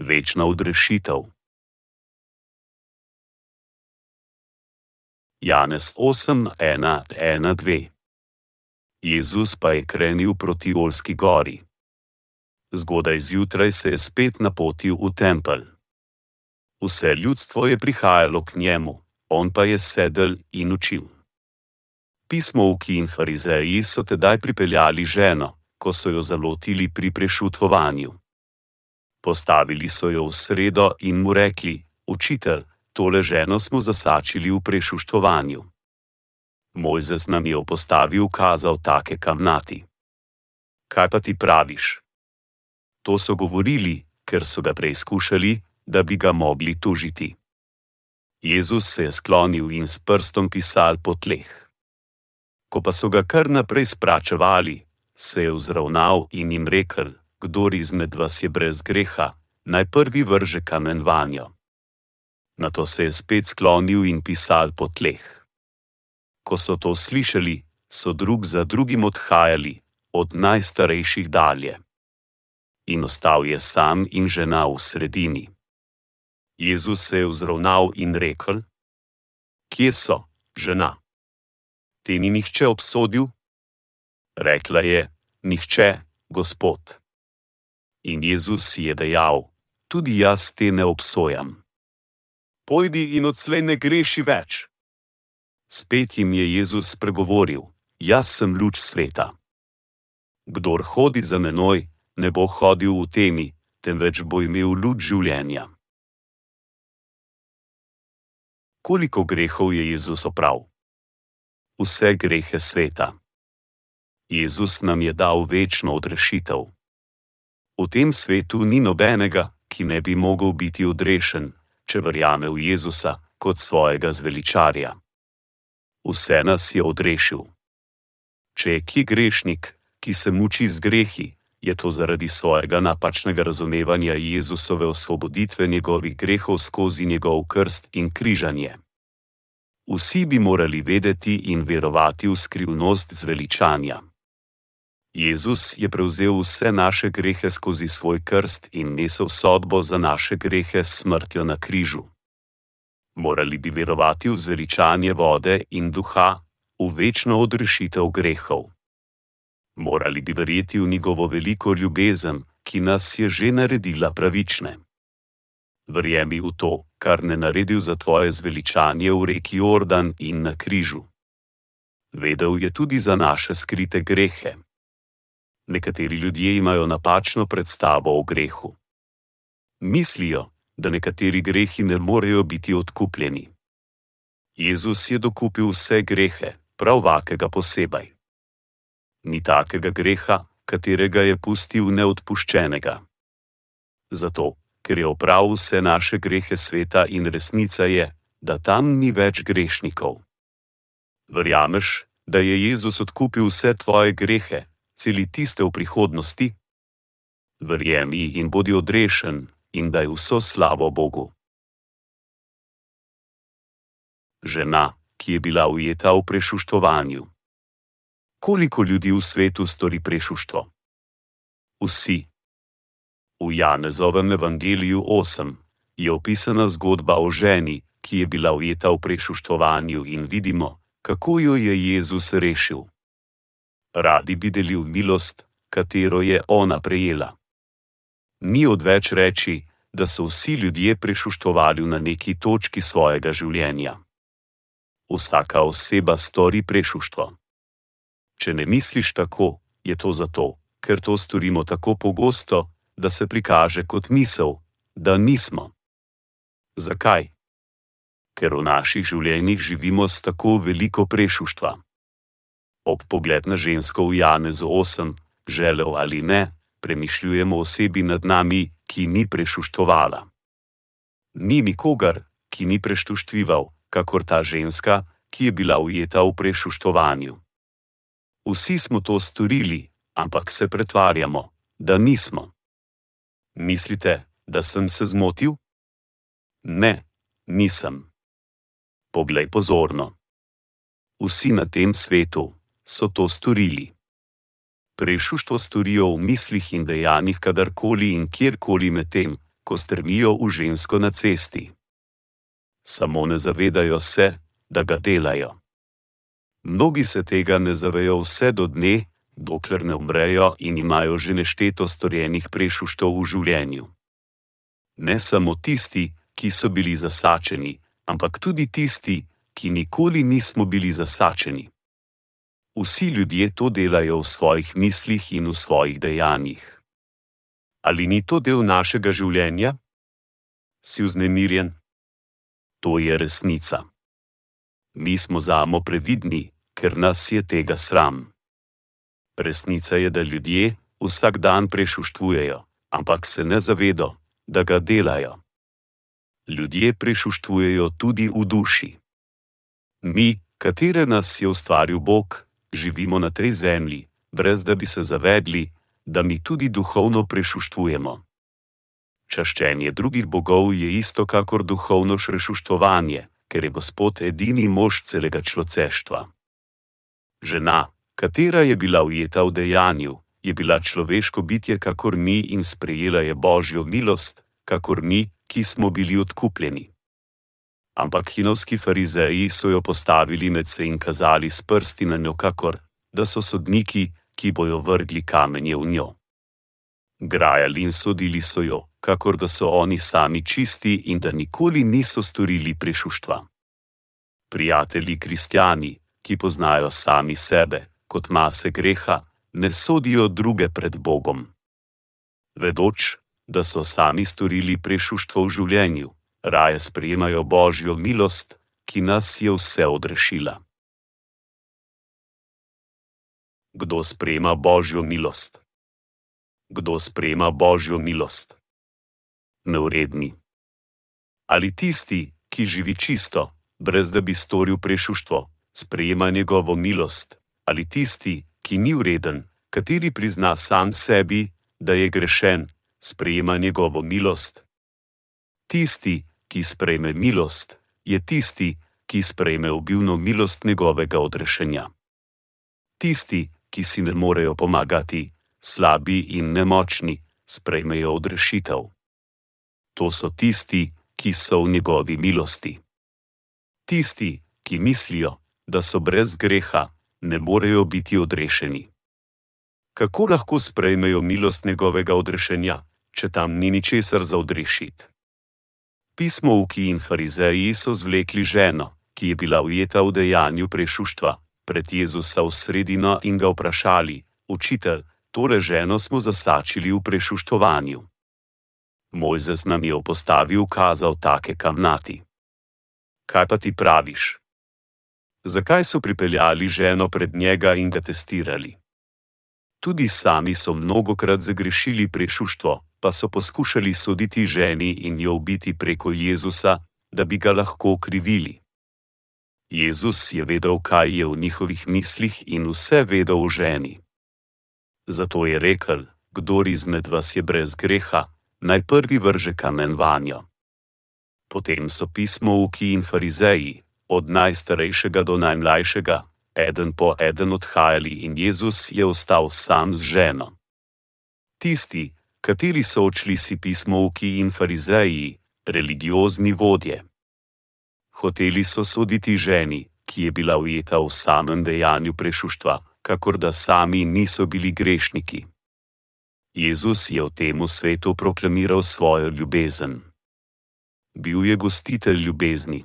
Večna odrešitev. Janez 8, 1, 1, 2 Jezus pa je krenil proti Olski gori. Zgodaj zjutraj se je spet napotil v tempelj. Vse ljudstvo je prihajalo k njemu, on pa je sedel in učil. Pismovki in farizeji so tedaj pripeljali ženo, ko so jo zalotili pri prešutvovanju. Postavili so jo v sredo in mu rekli: Učitelj, tole ženo smo zasačili v prešuštovanju. Mojzes nam je opostavil kazal take kamnati. Kaj pa ti praviš? To so govorili, ker so ga preizkušali, da bi ga mogli tužiti. Jezus se je sklonil in s prstom pisal po tleh. Ko pa so ga kar naprej spračevali, se je vzravnal in jim rekel: Kdor izmed vas je brez greha, naj prvi vrže kamen vanjo. Na to se je spet sklonil in pisal po tleh ko so to slišali, so drug za drugim odhajali, od najstarejših dalje. In ostal je sam in žena v sredini. Jezus se je vzravnal in rekel: Kje so, žena? Te ni nihče obsodil? Rekla je: Nihče, gospod. In Jezus je dejal: Tudi jaz te ne obsojam. Pojdi in odslej ne greši več. Spet jim je Jezus spregovoril: Jaz sem luč sveta. Kdor hodi za menoj, ne bo hodil v temi, temveč bo imel luč življenja. Koliko grehov je Jezus oprav? Vse grehe sveta. Jezus nam je dal večno odrešitev. V tem svetu ni nobenega, ki ne bi mogel biti odrešen, če verjame v Jezusa kot svojega zveličarja vse nas je odrešil. Če je ki grešnik, ki se muči z grehi, je to zaradi svojega napačnega razumevanja Jezusove osvoboditve njegovih grehov skozi njegov krst in križanje. Vsi bi morali vedeti in verovati v skrivnost zveličanja. Jezus je prevzel vse naše grehe skozi svoj krst in nesel sodbo za naše grehe s smrtjo na križu morali bi verovati v zveličanje vode in duha, v večno odrešitev grehov. Morali bi verjeti v njegovo veliko ljubezen, ki nas je že naredila pravične. Verjemi v to, kar ne naredil za tvoje zveličanje v reki Jordan in na križu. Vedel je tudi za naše skrite grehe. Nekateri ljudje imajo napačno predstavo o grehu. Mislijo, da nekateri grehi ne morejo biti odkupljeni. Jezus je dokupil vse grehe, prav vsakega posebej. Ni takega greha, katerega je pustil neodpuščenega. Zato, ker je opravil vse naše grehe sveta in resnica je, da tam ni več grešnikov. Verjameš, da je Jezus odkupil vse tvoje grehe, celi tiste v prihodnosti? Verjemi in bodi odrešen, in daj vso slavo Bogu. Žena, ki je bila ujeta v prešuštovanju. Koliko ljudi v svetu stori prešuštvo? Vsi. V Janezovem evangeliju 8 je opisana zgodba o ženi, ki je bila ujeta v prešuštovanju in vidimo, kako jo je Jezus rešil. Radi bi delil milost, katero je ona prejela ni odveč reči, da so vsi ljudje prešuštovali na neki točki svojega življenja. Vsaka oseba stori prešuštvo. Če ne misliš tako, je to zato, ker to storimo tako pogosto, da se prikaže kot misel, da nismo. Zakaj? Ker v naših življenjih živimo s tako veliko prešuštva. Ob pogled na žensko v Janezu 8, želel ali ne, premišljujemo o osebi nad nami, ki ni prešuštovala. Ni nikogar, ki ni preštuštvival, kakor ta ženska, ki je bila ujeta v prešuštovanju. Vsi smo to storili, ampak se pretvarjamo, da nismo. Mislite, da sem se zmotil? Ne, nisem. Poglej pozorno. Vsi na tem svetu so to storili prešuštvo storijo v mislih in dejanjih kadarkoli in kjerkoli med tem, ko strmijo v žensko na cesti. Samo ne zavedajo se, da ga delajo. Mnogi se tega ne zavejo vse do dne, dokler ne umrejo in imajo že nešteto storjenih prešuštov v življenju. Ne samo tisti, ki so bili zasačeni, ampak tudi tisti, ki nikoli nismo bili zasačeni. Vsi ljudje to delajo v svojih mislih in v svojih dejanjih. Ali ni to del našega življenja? Si vznemirjen? To je resnica. Mi smo zamo previdni, ker nas je tega sram. Resnica je, da ljudje vsak dan prešuštvujejo, ampak se ne zavedo, da ga delajo. Ljudje prešuštvujejo tudi v duši. Mi, katere nas je ustvaril Bog, živimo na tej zemlji, brez da bi se zavedli, da mi tudi duhovno prešuštvujemo. Čaščenje drugih bogov je isto kakor duhovno šrešuštovanje, ker je Gospod edini mož celega človeštva. Žena, katera je bila ujeta v dejanju, je bila človeško bitje, kakor mi in sprejela je božjo milost, kakor mi, ki smo bili odkupljeni ampak hinovski farizeji so jo postavili med se in kazali s prsti na njo, kakor da so sodniki, ki bojo vrgli kamenje v njo. Grajali in sodili so jo, kakor da so oni sami čisti in da nikoli niso storili prešuštva. Prijatelji kristijani, ki poznajo sami sebe kot mase greha, ne sodijo druge pred Bogom. Vedoč, da so sami storili prešuštvo v življenju, raje sprejemajo božjo milost, ki nas je vse odrešila. Kdo sprejema božjo milost? Kdo sprejema božjo milost? Neuredni. Ali tisti, ki živi čisto, brez da bi storil prešuštvo, sprejema njegovo milost, ali tisti, ki ni ureden, kateri prizna sam sebi, da je grešen, sprejema njegovo milost. Tisti, ki sprejme milost, je tisti, ki sprejme obilno milost njegovega odrešenja. Tisti, ki si ne morejo pomagati, slabi in nemočni, sprejmejo odrešitev. To so tisti, ki so v njegovi milosti. Tisti, ki mislijo, da so brez greha, ne morejo biti odrešeni. Kako lahko sprejmejo milost njegovega odrešenja, če tam ni ničesar za odrešiti? Pismovki in farizeji so zvlekli ženo, ki je bila ujeta v dejanju prešuštva, pred Jezusa v sredino in ga vprašali: Učitelj, tole ženo smo zasačili v prešuštovanju. Mojzes nam je opostavil kazal take kamnati. Kaj pa ti praviš? Zakaj so pripeljali ženo pred njega in ga testirali? Tudi sami so mnogokrat zagrešili prešuštvo, pa so poskušali soditi ženi in jo ubiti preko Jezusa, da bi ga lahko krivili. Jezus je vedel, kaj je v njihovih mislih in vse vedel o ženi. Zato je rekel: Kdor izmed vas je brez greha, naj prvi vrže kamen vanjo. Potem so pismovki in farizeji, od najstarejšega do najmlajšega, eden po eden odhajali in Jezus je ostal sam z ženo. Tisti, kateri so odšli si pismovki in farizeji, religiozni vodje. Hoteli so soditi ženi, ki je bila ujeta v samem dejanju prešuštva, kakor da sami niso bili grešniki. Jezus je v tem svetu proklamiral svojo ljubezen. Bil je gostitelj ljubezni.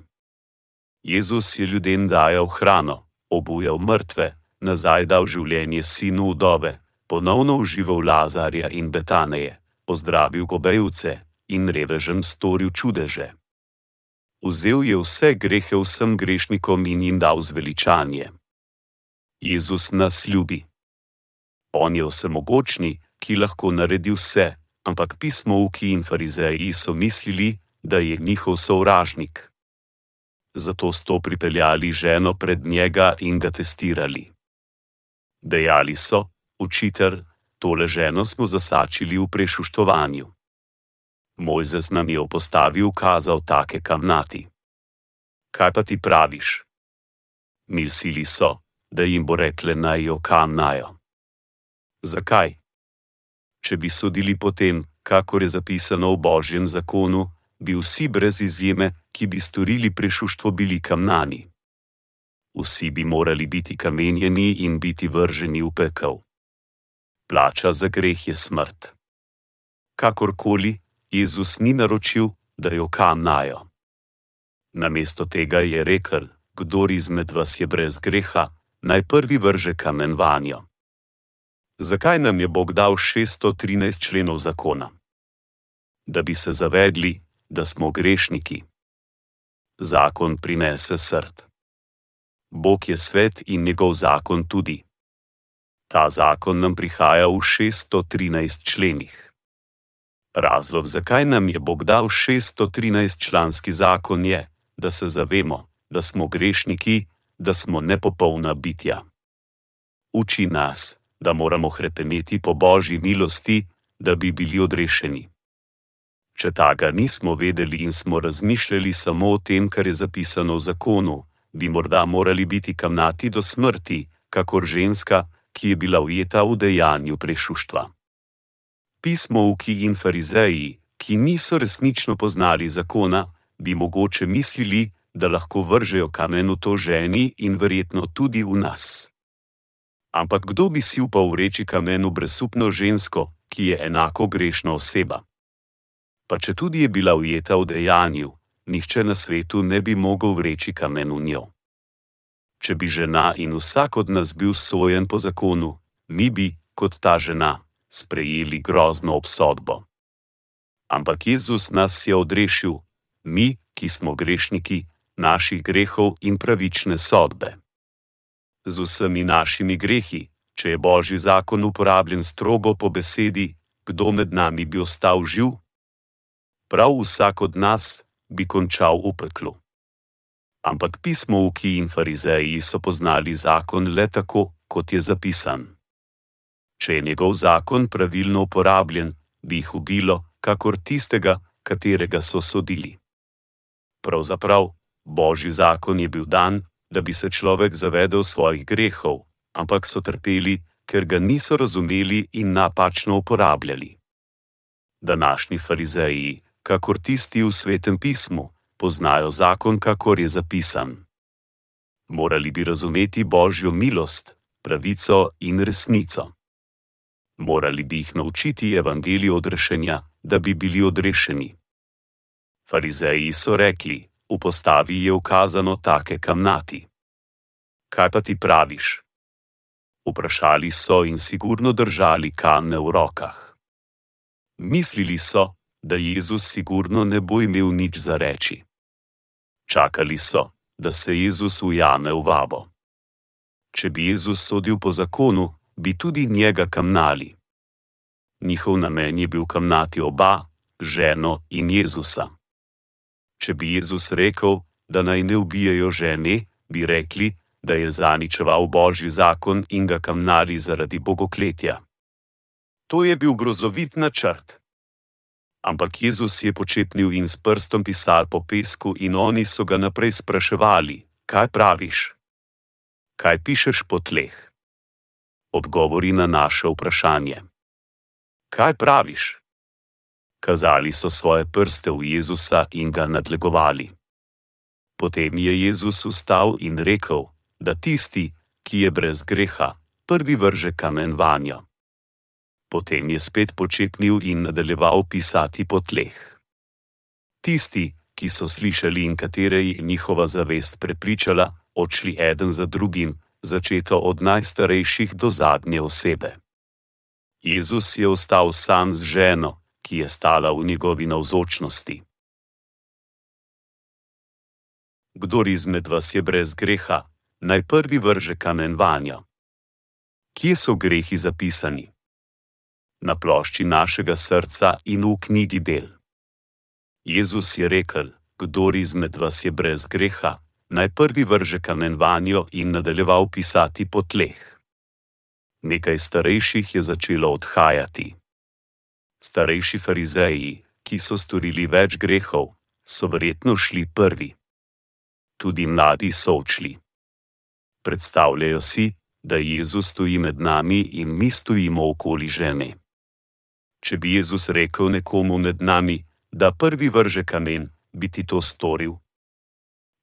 Jezus je ljudem dajal hrano, obujal mrtve, nazaj dal življenje sinu udove, ponovno užival Lazarja in Betaneje, pozdravil gobejce in revežem storil čudeže. Vzel je vse grehe vsem grešnikom in jim dal zveličanje. Jezus nas ljubi. On je vsemogočni, ki lahko naredi vse, ampak pismovki in farizeji so mislili, da je njihov sovražnik. Zato so pripeljali ženo pred njega in ga testirali. Dejali so, učitelj, tole ženo smo zasačili v prešuštovanju. Mojzes nam je opostavil kazal take kamnati. Kaj pa ti praviš? Mislili so, da jim bo rekle naj jo kamnajo. Zakaj? Če bi sodili potem, kakor je zapisano v Božjem zakonu, bi vsi brez izjeme, ki bi storili prešuštvo, bili kamnani. Vsi bi morali biti kamenjeni in biti vrženi v pekel. Plača za greh je smrt. Kakorkoli, Jezus ni naročil, da jo kamnajo. Namesto tega je rekel: Kdor izmed vas je brez greha, naj prvi vrže kamen vanjo. Zakaj nam je Bog dal 613 členov zakona? Da bi se zavedli, da smo grešniki. Zakon prinese srd. Bog je svet in njegov zakon tudi. Ta zakon nam prihaja v 613 členih. Razlog, zakaj nam je Bog dal 613 članski zakon, je, da se zavemo, da smo grešniki, da smo nepopolna bitja. Uči nas, da moramo hrepeneti po božji milosti, da bi bili odrešeni. Če tega nismo vedeli in smo razmišljali samo o tem, kar je zapisano v zakonu, bi morda morali biti kamnati do smrti, kakor ženska, ki je bila ujeta v dejanju prešuštva. Pismovki in farizeji, ki niso resnično poznali zakona, bi mogoče mislili, da lahko vržejo kamen v to ženi in verjetno tudi v nas. Ampak kdo bi si upal vreči kamen v brezupno žensko, ki je enako grešna oseba? Pa če tudi je bila ujeta v dejanju, nihče na svetu ne bi mogel vreči kamen v njo. Če bi žena in vsak od nas bil sojen po zakonu, mi bi, kot ta žena, sprejeli grozno obsodbo. Ampak Jezus nas je odrešil, mi, ki smo grešniki, naših grehov in pravične sodbe. Z vsemi našimi grehi, če je Božji zakon uporabljen strogo po besedi, kdo med nami bi ostal živ? Prav vsak od nas bi končal v peklu. Ampak pismovki in farizeji so poznali zakon le tako, kot je zapisan. Če je njegov zakon pravilno uporabljen, bi jih ubilo, kakor tistega, katerega so sodili. Pravzaprav, Božji zakon je bil dan, da bi se človek zavedel svojih grehov, ampak so trpeli, ker ga niso razumeli in napačno uporabljali. Današnji farizeji, kakor tisti v svetem pismu, poznajo zakon, kakor je zapisan. Morali bi razumeti Božjo milost, pravico in resnico. Morali bi jih naučiti evangelijo odrešenja, da bi bili odrešeni. Farizeji so rekli: v postavi je ukazano take kamnati. Kaj pa ti praviš? Vprašali so in sigurno držali kamne v rokah. Mislili so, da Jezus sigurno ne bo imel nič za reči. Čakali so, da se Jezus ujame v vabo. Če bi Jezus sodil po zakonu, bi tudi njega kamnali. Njihov namen je bil kamnati oba, ženo in Jezusa. Če bi Jezus rekel, da naj ne ubijajo žene, bi rekli, da je zaničeval božji zakon in ga kamnali zaradi bogokletja. To je bil grozovit načrt. Ampak Jezus je počepnil in s prstom pisal po pesku, in oni so ga naprej spraševali: Kaj praviš? Kaj pišeš po tleh? Odgovori na naše vprašanje. Kaj praviš? kazali so svoje prste v Jezusa in ga nadlegovali. Potem je Jezus vstal in rekel, da tisti, ki je brez greha, prvi vrže kamen vanjo. Potem je spet počepnil in nadaljeval pisati po tleh. Tisti, ki so slišali in katere je njihova zavest prepričala, odšli eden za drugim, začeto od najstarejših do zadnje osebe. Jezus je ostal sam z ženo, ki je stala v njegovi navzočnosti. Kdor izmed vas je brez greha, naj prvi vrže kamen vanjo. Kje so grehi zapisani? Na plošči našega srca in v knjigi del. Jezus je rekel: Kdor izmed vas je brez greha, naj prvi vrže kamen vanjo in nadaljeval pisati po tleh. Nekaj starejših je začelo odhajati. Starejši farizeji, ki so storili več grehov, so verjetno šli prvi. Tudi mladi so odšli. Predstavljajo si, da Jezus stoji med nami in mi stojimo okoli žene. Če bi Jezus rekel nekomu med nami, da prvi vrže kamen, bi ti to storil?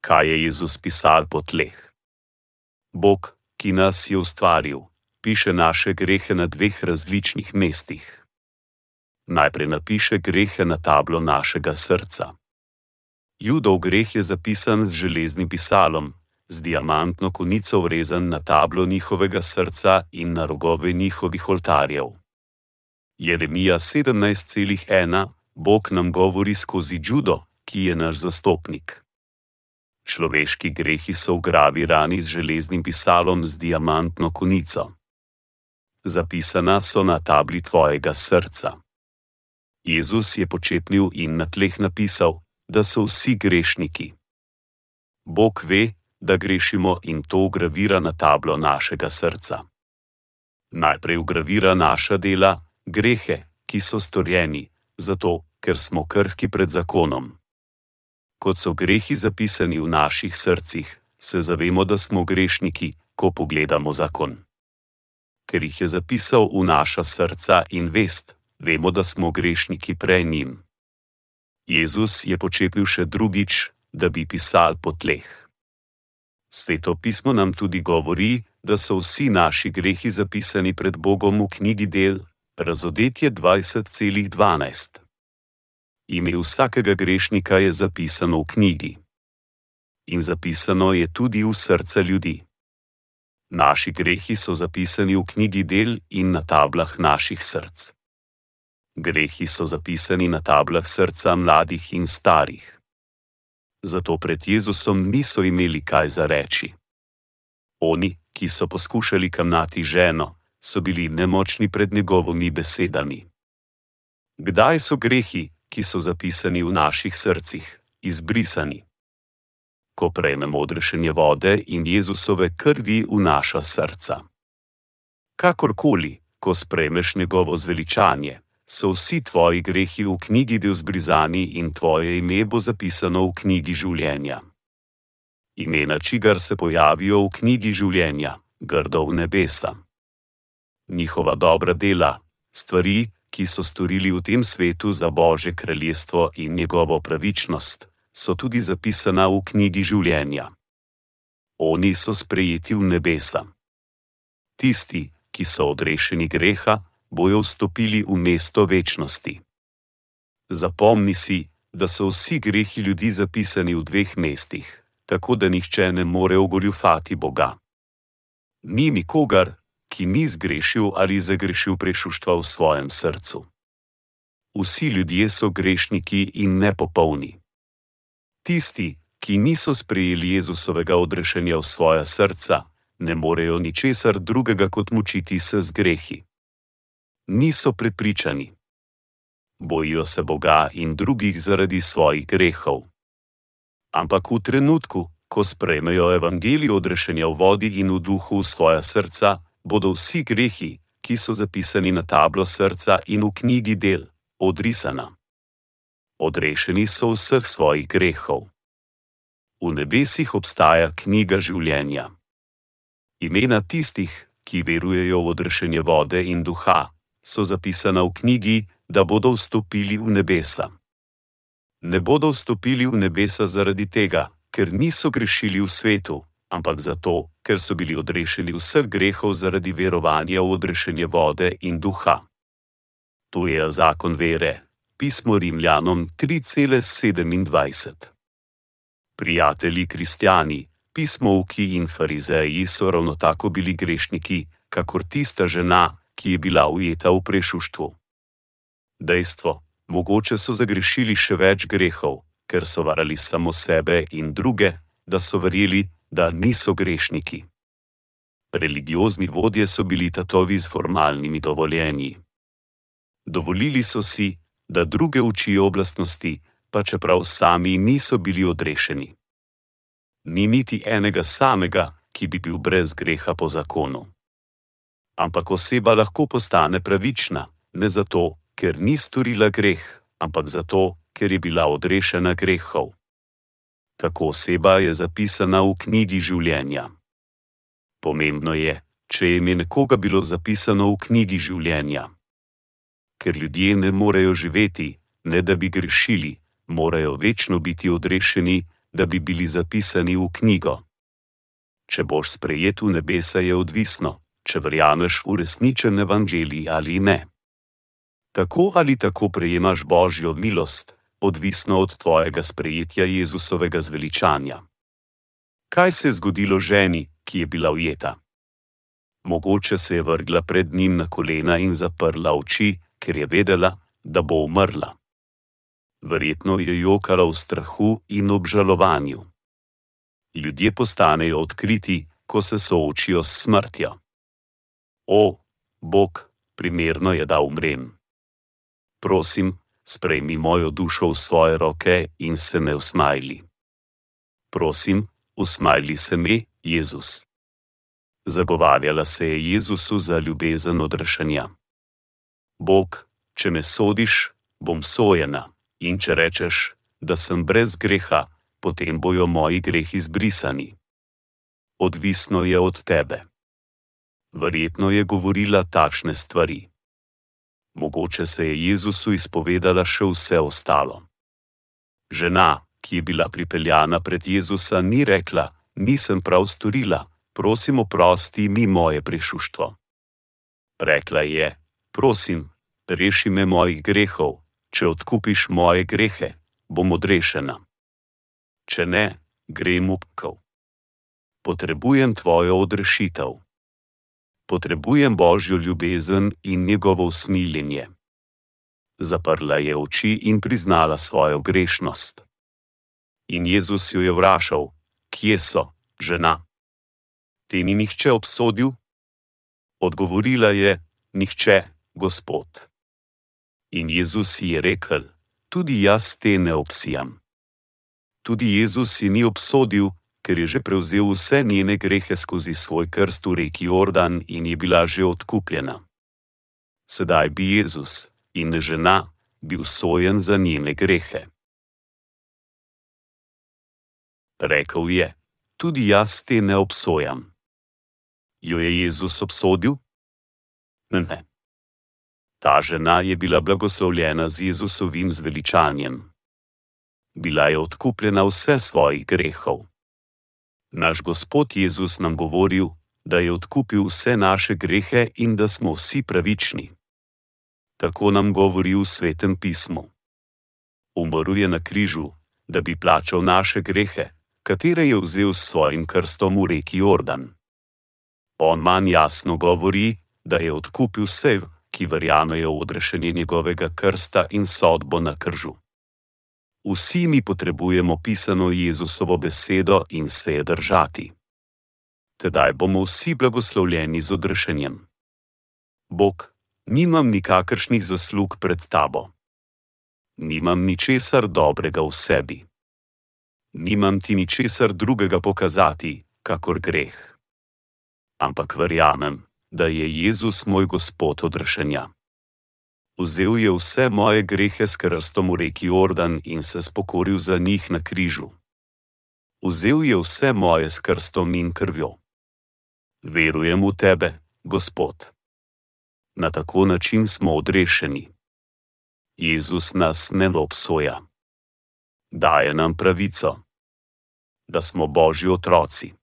Kaj je Jezus pisal po tleh? Bog, ki nas je ustvaril, piše naše grehe na dveh različnih mestih. Najprej napiše grehe na tablo našega srca. Judov greh je zapisan z železnim pisalom, z diamantno konico vrezan na tablo njihovega srca in na rogove njihovih oltarjev. Jeremija 17,1 Bog nam govori skozi Judo, ki je naš zastopnik. Človeški grehi so v gravi rani z železnim pisalom z diamantno konico. Zapisana so na tabli tvojega srca. Jezus je počepnil in na tleh napisal, da so vsi grešniki. Bog ve, da grešimo in to ugravira na tablo našega srca. Najprej ugravira naša dela, grehe, ki so storjeni, zato ker smo krhki pred zakonom. Kot so grehi zapisani v naših srcih, se zavemo, da smo grešniki, ko pogledamo zakon. Ker jih je zapisal v naša srca in vest, vemo, da smo grešniki prej njim. Jezus je počepil še drugič, da bi pisal po tleh. Sveto pismo nam tudi govori, da so vsi naši grehi zapisani pred Bogom v knjigi del, razodetje 20,12. Ime vsakega grešnika je zapisano v knjigi. In zapisano je tudi v srca ljudi. Naši grehi so zapisani v knjigi del in na tablah naših src grehi so zapisani na tablah srca mladih in starih. Zato pred Jezusom niso imeli kaj za reči. Oni, ki so poskušali kamnati ženo, so bili nemočni pred njegovimi besedami. Kdaj so grehi, ki so zapisani v naših srcih, izbrisani? Ko prejmemo odrešenje vode in Jezusove krvi v naša srca. Kakorkoli, ko sprejmeš njegovo zveličanje, so vsi tvoji grehi v knjigi del zbrizani in tvoje ime bo zapisano v knjigi življenja. Imena, čigar se pojavijo v knjigi življenja, grdo v nebesa. Njihova dobra dela, stvari, ki so storili v tem svetu za Božje kraljestvo in njegovo pravičnost, so tudi zapisana v knjigi življenja. Oni so sprejeti v nebesa. Tisti, ki so odrešeni greha, bojo vstopili v mesto večnosti. Zapomni si, da so vsi grehi ljudi zapisani v dveh mestih, tako da nihče ne more ogoljufati Boga. Ni nikogar, ki ni zgrešil ali zagrešil prešuštva v svojem srcu. Vsi ljudje so grešniki in nepopolni. Tisti, ki niso sprejeli Jezusovega odrešenja v svoja srca, ne morejo ničesar drugega kot mučiti se z grehi niso prepričani. Bojijo se Boga in drugih zaradi svojih grehov. Ampak v trenutku, ko sprejmejo evangelijo odrešenja v vodi in v duhu v svoja srca, bodo vsi grehi, ki so zapisani na tablo srca in v knjigi del, odrisana. Odrešeni so vseh svojih grehov. V nebesih obstaja knjiga življenja. Imena tistih, ki verujejo v odrešenje vode in duha, so zapisana v knjigi, da bodo vstopili v nebesa. Ne bodo vstopili v nebesa zaradi tega, ker niso grešili v svetu, ampak zato, ker so bili odrešeni vseh grehov zaradi verovanja v odrešenje vode in duha. To je zakon vere, pismo Rimljanom 3,27. Prijatelji kristijani, pismovki in farizeji so ravno tako bili grešniki, kakor tista žena, ki je bila ujeta v prešuštvu. Dejstvo, mogoče so zagrešili še več grehov, ker so varali samo sebe in druge, da so verjeli, da niso grešniki. Religiozni vodje so bili tatovi z formalnimi dovoljenji. Dovolili so si, da druge učijo oblastnosti, pa čeprav sami niso bili odrešeni. Ni niti enega samega, ki bi bil brez greha po zakonu ampak oseba lahko postane pravična, ne zato, ker ni storila greh, ampak zato, ker je bila odrešena grehov. Tako oseba je zapisana v knjigi življenja. Pomembno je, če je ime nekoga bilo zapisano v knjigi življenja. ker ljudje ne morejo živeti, ne da bi grešili, morajo večno biti odrešeni, da bi bili zapisani v knjigo. Če boš sprejet v nebesa, je odvisno, če verjameš v resničen evangelij ali ne. Tako ali tako prejemaš božjo milost, odvisno od tvojega sprejetja Jezusovega zveličanja. Kaj se je zgodilo ženi, ki je bila ujeta? Mogoče se je vrgla pred njim na kolena in zaprla oči, ker je vedela, da bo umrla. Verjetno je jokala v strahu in obžalovanju. Ljudje postanejo odkriti, ko se soočijo s smrtjo. O, Bog, primerno je, da umrem. Prosim, sprejmi mojo dušo v svoje roke in se me usmajli. Prosim, usmajli se me, Jezus. Zagovarjala se je Jezusu za ljubezen odrešanja. Bog, če me sodiš, bom sojena, in če rečeš, da sem brez greha, potem bojo moji grehi izbrisani. Odvisno je od tebe. Verjetno je govorila takšne stvari. Mogoče se je Jezusu izpovedala še vse ostalo. Žena, ki je bila pripeljana pred Jezusa, ni rekla: Nisem prav storila, prosim, oprosti mi moje prešuštvo. Rekla je: Prosim, reši me mojih grehov, če odkupiš moje grehe, bom odrešena. Če ne, grem upkov. Potrebujem tvojo odrešitev. Potrebujem božjo ljubezen in njegovo usmiljenje. Zaprla je oči in priznala svojo grešnost. In Jezus jo je vprašal: Kje so, žena? Te ni nihče obsodil? Odgovorila je: Nihče, gospod. In Jezus ji je rekel: Tudi jaz te ne obsijam. Tudi Jezus ji ni obsodil, ker je že prevzel vse njene grehe skozi svoj krst v reki Jordan in je bila že odkupljena. Sedaj bi Jezus in žena bil sojen za njene grehe. Rekl je: Tudi jaz te ne obsojam. Jo je Jezus obsodil? Ne. Ta žena je bila blagoslovljena z Jezusovim zveličanjem. Bila je odkupljena vse svojih grehov. Naš Gospod Jezus nam govoril, da je odkupil vse naše grehe in da smo vsi pravični. Tako nam govori v svetem pismu. Umrl je na križu, da bi plačal naše grehe, katere je vzel s svojim krstom v reki Jordan. On manj jasno govori, da je odkupil vse, ki verjamejo v odrešenje njegovega krsta in sodbo na kržu. Vsi mi potrebujemo pisano Jezusovo besedo in se je držati. Tedaj bomo vsi blagoslovljeni z odrešenjem. Bog, nimam nikakršnih zaslug pred tabo. Nimam ničesar dobrega v sebi. Nimam ti ničesar drugega pokazati, kakor greh. Ampak verjamem, da je Jezus moj Gospod odrešenja. Vzel je vse moje grehe s krstom v reki Jordan in se spokoril za njih na križu. Vzel je vse moje s krstom in krvjo. Verujem v tebe, Gospod. Na tako način smo odrešeni. Jezus nas ne obsoja. Daje nam pravico, da smo Božji otroci.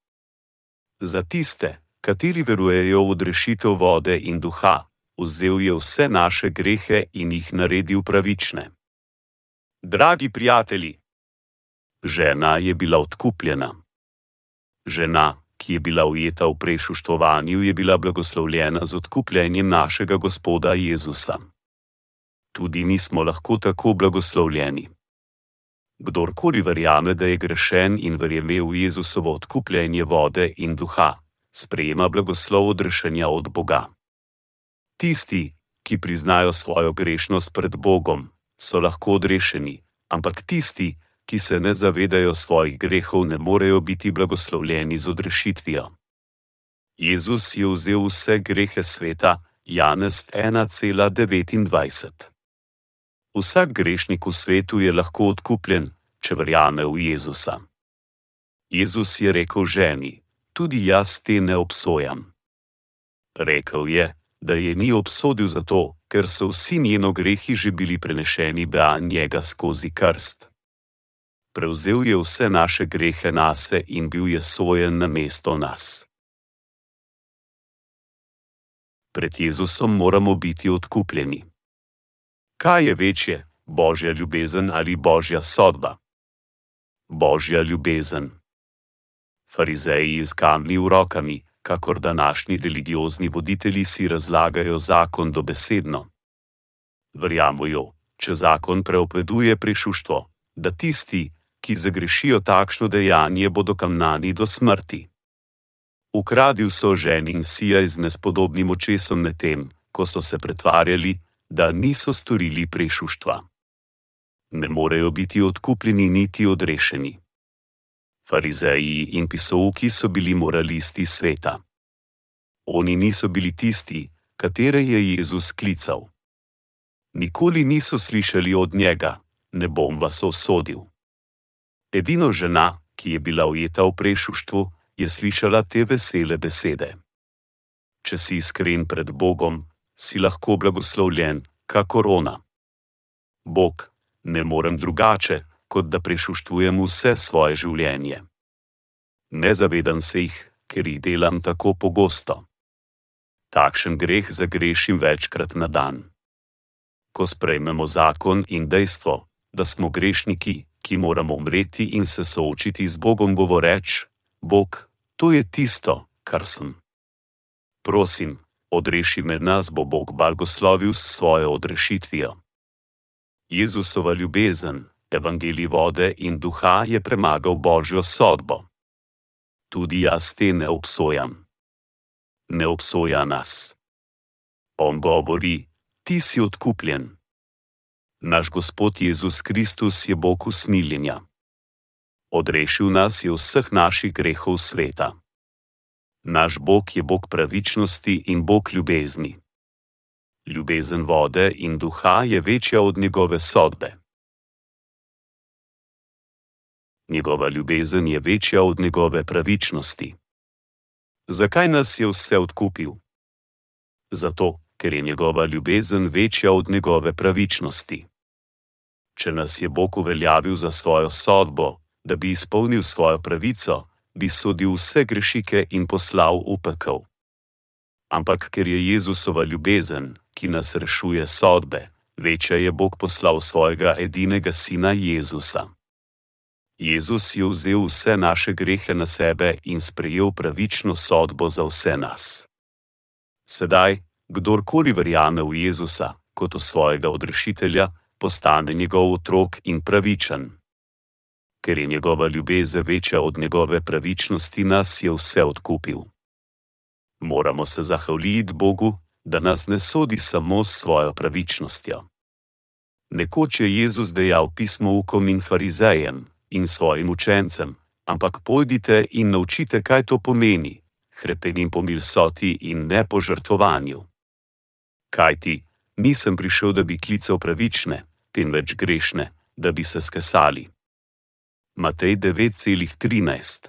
Za tiste, kateri verujejo v odrešitev vode in duha, vzel je vse naše grehe in jih naredil pravične. Dragi prijatelji, žena je bila odkupljena. Žena, ki je bila ujeta v prešuštvovanju, je bila blagoslovljena z odkupljenjem našega Gospoda Jezusa. Tudi mi smo lahko tako blagoslovljeni. Kdorkoli verjame, da je grešen in verjame v Jezusovo odkupljenje vode in duha, sprejema blagoslov odrešenja od Boga. Tisti, ki priznajo svojo grešnost pred Bogom, so lahko odrešeni, ampak tisti, ki se ne zavedajo svojih grehov, ne morejo biti blagoslovljeni z odrešitvijo. Jezus je vzel vse grehe sveta, Janez 1,29. Vsak grešnik v svetu je lahko odkupljen, če verjame v Jezusa. Jezus je rekel ženi: tudi jaz te ne obsojam. Rekl je: da je ni obsodil zato, ker so vsi njeno grehi že bili prenešeni na njega skozi krst. Prevzel je vse naše grehe nase in bil je sojen na mesto nas. Pred Jezusom moramo biti odkupljeni. Kaj je večje, božja ljubezen ali božja sodba? Božja ljubezen. Farizeji z kamni v rokami, kakor današnji religiozni voditelji si razlagajo zakon dobesedno. Verjamujo, če zakon preopeduje prešuštvo, da tisti, ki zagrešijo takšno dejanje, bodo kamnani do smrti. Ukradil so ženi in sija z nespodobnim očesom na tem, ko so se pretvarjali, da niso storili prešuštva. Ne morejo biti odkupljeni niti odrešeni. Farizeji in pisovki so bili moralisti sveta. Oni niso bili tisti, katere je Jezus klical. Nikoli niso slišali od njega: Ne bom vas osodil. Edino žena, ki je bila ujeta v prešuštvu, je slišala te vesele besede. Če si iskren pred Bogom, si lahko blagoslovljen, kakor ona. Bog, ne morem drugače, kot da prešuštvujem vse svoje življenje. Ne zavedam se jih, ker jih delam tako pogosto. Takšen greh zagrešim večkrat na dan. Ko sprejmemo zakon in dejstvo, da smo grešniki, ki moramo umreti in se soočiti z Bogom, govoreč: Bog, to je tisto, kar sem. Prosim, odreši me nas, bo Bog blagoslovil s svojo odrešitvijo. Jezusova ljubezen, evangelij vode in duha je premagal božjo sodbo. Tudi jaz te ne obsojam. Ne obsoja nas. On govori: Ti si odkupljen. Naš Gospod Jezus Kristus je Bog usmiljenja. Odrešil nas je vseh naših grehov sveta. Naš Bog je Bog pravičnosti in Bog ljubezni. Ljubezen vode in duha je večja od njegove sodbe. Njegova ljubezen je večja od njegove pravičnosti. Zakaj nas je vse odkupil? Zato, ker je njegova ljubezen večja od njegove pravičnosti. Če nas je Bog uveljavil za svojo sodbo, da bi izpolnil svojo pravico, bi sodil vse grešike in poslal v pekel. Ampak ker je Jezusova ljubezen, ki nas rešuje sodbe, večja je Bog poslal svojega edinega sina Jezusa. Jezus je vzel vse naše grehe na sebe in sprejel pravično sodbo za vse nas. Sedaj, kdorkoli verjame v Jezusa kot v svojega odrešitelja, postane njegov otrok in pravičen. Ker je njegova ljubezen večja od njegove pravičnosti, nas je vse odkupil. Moramo se zahvaliti Bogu, da nas ne sodi samo s svojo pravičnostjo. Nekoč je Jezus dejal pismo ukom in farizejem in svojim učencem, ampak pojdite in naučite, kaj to pomeni: hrepenim po milsoti in ne po žrtvovanju. Kaj ti, nisem prišel, da bi klical pravične, temveč grešne, da bi se skesali. Matej 9,13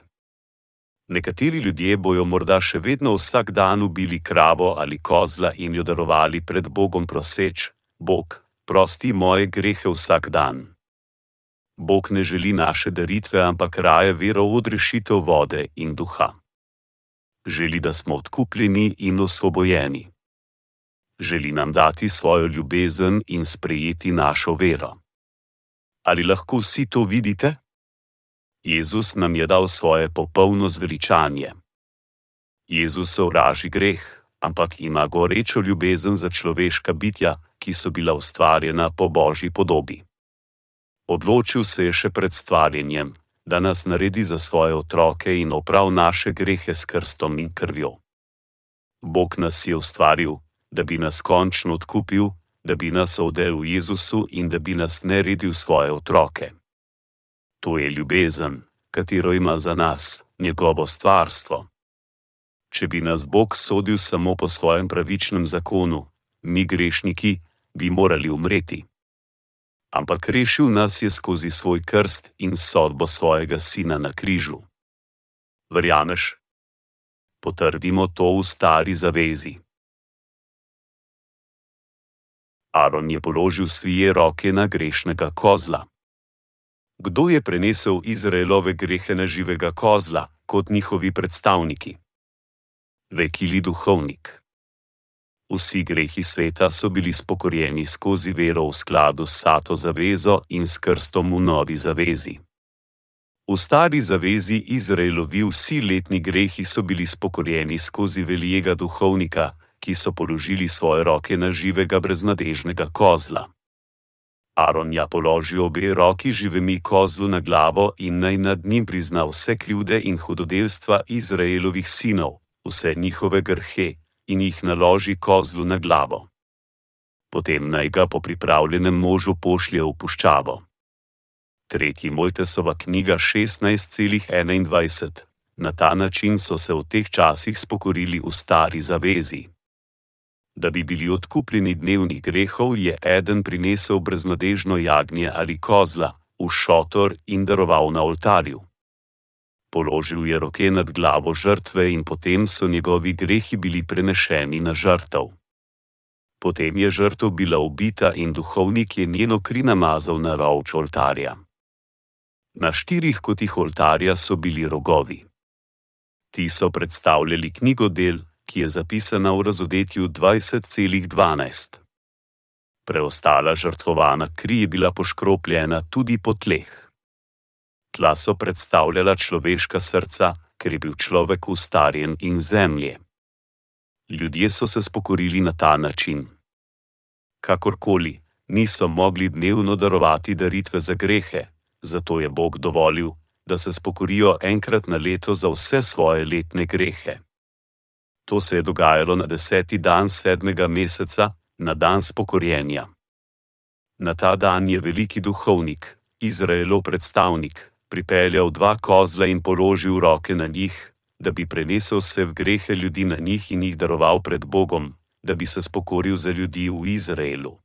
Nekateri ljudje bojo morda še vedno vsak dan ubili kravo ali kozla in jo darovali pred Bogom proseč: Bog, prosti moje grehe vsak dan. Bog ne želi naše daritve, ampak raje vero v odrešitev vode in duha. Želi, da smo odkupljeni in osvobojeni želi nam dati svojo ljubezen in sprejeti našo vero. Ali lahko vsi to vidite? Jezus nam je dal svoje popolno zveličanje. Jezus se vraži greh, ampak ima gorečo ljubezen za človeška bitja, ki so bila ustvarjena po božji podobi. Odločil se je še pred stvarjenjem, da nas naredi za svoje otroke in oprav naše grehe s krstom in krvjo. Bog nas je ustvaril, da bi nas končno odkupil, da bi nas odel v Jezusu in da bi nas naredil svoje otroke. To je ljubezen, katero ima za nas njegovo stvarstvo. Če bi nas Bog sodil samo po svojem pravičnem zakonu, mi grešniki bi morali umreti. Ampak rešil nas je skozi svoj krst in sodbo svojega sina na križu. Verjameš? Potrdimo to v stari zavezi. Aron je položil svije roke na grešnega kozla. Kdo je prenesel Izraelove grehe na živega kozla, kot njihovi predstavniki? Vekili duhovnik. Vsi grehi sveta so bili spokorjeni skozi vero v skladu s Sato zavezo in s krstom v novi zavezi. V stari zavezi Izraelovi vsi letni grehi so bili spokorjeni skozi velikega duhovnika, ki so položili svoje roke na živega breznadežnega kozla. Aron je položil obe roki živemi kozlu na glavo in naj nad njim prizna vse krivde in hudodelstva Izraelovih sinov, vse njihove grhe, in jih naloži kozlu na glavo. Potem naj ga po pripravljenem možu pošlje v puščavo. Tretji Mojtesova knjiga 16,21. Na ta način so se v teh časih spokorili v stari zavezi da bi bili odkupljeni dnevnih grehov, je eden prinesel brezmadežno jagnje ali kozla v šotor in daroval na oltarju. Položil je roke nad glavo žrtve in potem so njegovi grehi bili prenešeni na žrtev. Potem je žrtev bila ubita in duhovnik je njeno kri namazal na rovč oltarja. Na štirih kotih oltarja so bili rogovi. Ti so predstavljali knjigo del, ki je zapisana v razodetju 20,12. Preostala žrtvovana kri je bila poškropljena tudi po tleh. Tla so predstavljala človeška srca, ker je bil človek ustarjen in zemlje. Ljudje so se spokorili na ta način. Kakorkoli, niso mogli dnevno darovati daritve za grehe, zato je Bog dovolil, da se spokorijo enkrat na leto za vse svoje letne grehe. To se je dogajalo na deseti dan sedmega meseca, na dan spokorjenja. Na ta dan je veliki duhovnik, Izraelov predstavnik, pripeljal dva kozla in položil roke na njih, da bi prenesel vse grehe ljudi na njih in jih daroval pred Bogom, da bi se spokoril za ljudi v Izraelu.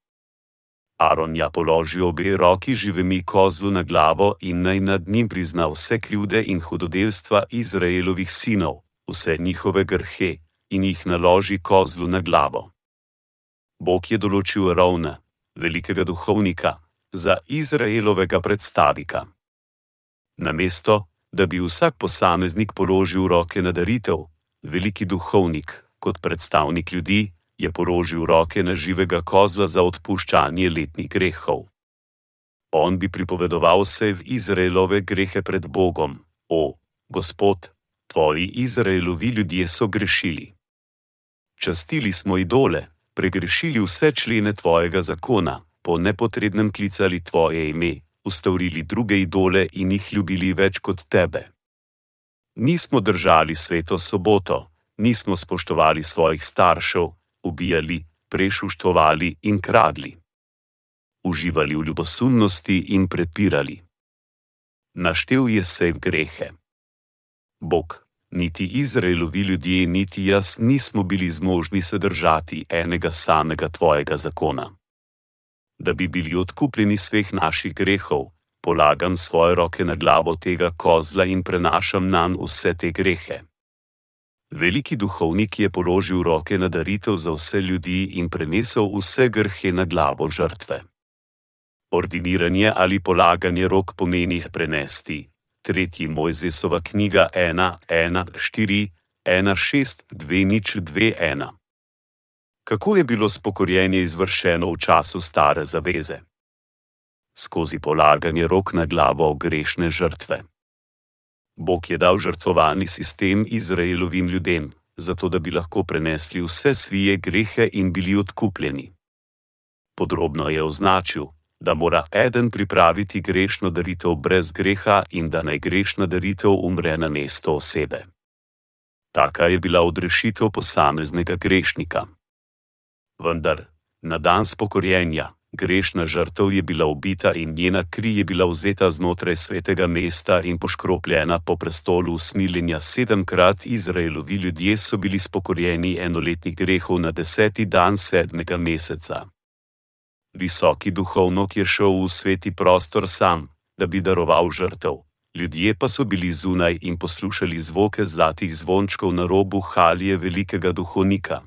Aron je položil obe roki živemi kozlu na glavo in naj nad njim prizna vse krivde in hudodelstva Izraelovih sinov, vse njihove grhe, in jih naloži kozlu na glavo. Bog je določil ravna, velikega duhovnika, za Izraelovega predstavnika. Namesto, da bi vsak posameznik položil roke na daritev, veliki duhovnik, kot predstavnik ljudi, je položil roke na živega kozla za odpuščanje letnih grehov. On bi pripovedoval vse v Izraelove grehe pred Bogom: O, Gospod, tvoji Izraelovi ljudje so grešili častili smo idole, pregrešili vse člene tvojega zakona, po nepotrebnem klicali tvoje ime, ustavili druge idole in jih ljubili več kot tebe. Nismo držali sveto soboto, nismo spoštovali svojih staršev, ubijali, prešuštovali in kradli. Uživali v ljubosumnosti in prepirali. Naštel je vse grehe. Bog, niti Izraelovi ljudje, niti jaz nismo bili zmožni se držati enega samega tvojega zakona. Da bi bili odkupljeni sveh naših grehov, polagam svoje roke na glavo tega kozla in prenašam nam vse te grehe. Veliki duhovnik je položil roke na daritev za vse ljudi in prenesel vse grhe na glavo žrtve. Ordiniranje ali polaganje rok pomeni prenesti, tretji Mojzesova knjiga 1, 1, 4, 1, 6, 2, nič 2, 1. Kako je bilo spokorjenje izvršeno v času stare zaveze? Skozi polaganje rok na glavo grešne žrtve. Bog je dal žrtvovalni sistem Izraelovim ljudem, zato da bi lahko prenesli vse svije grehe in bili odkupljeni. Podrobno je označil, da mora eden pripraviti grešno daritev brez greha in da naj grešna daritev umre na mesto osebe. Taka je bila odrešitev posameznega grešnika. Vendar, na dan spokorjenja, grešna žrtev je bila ubita in njena kri je bila vzeta znotraj svetega mesta in poškropljena po prestolu usmiljenja sedemkrat Izraelovi ljudje so bili spokorjeni enoletnih grehov na deseti dan sedmega meseca visoki duhovnik je šel v sveti prostor sam, da bi daroval žrtev. Ljudje pa so bili zunaj in poslušali zvoke zlatih zvončkov na robu halije velikega duhovnika.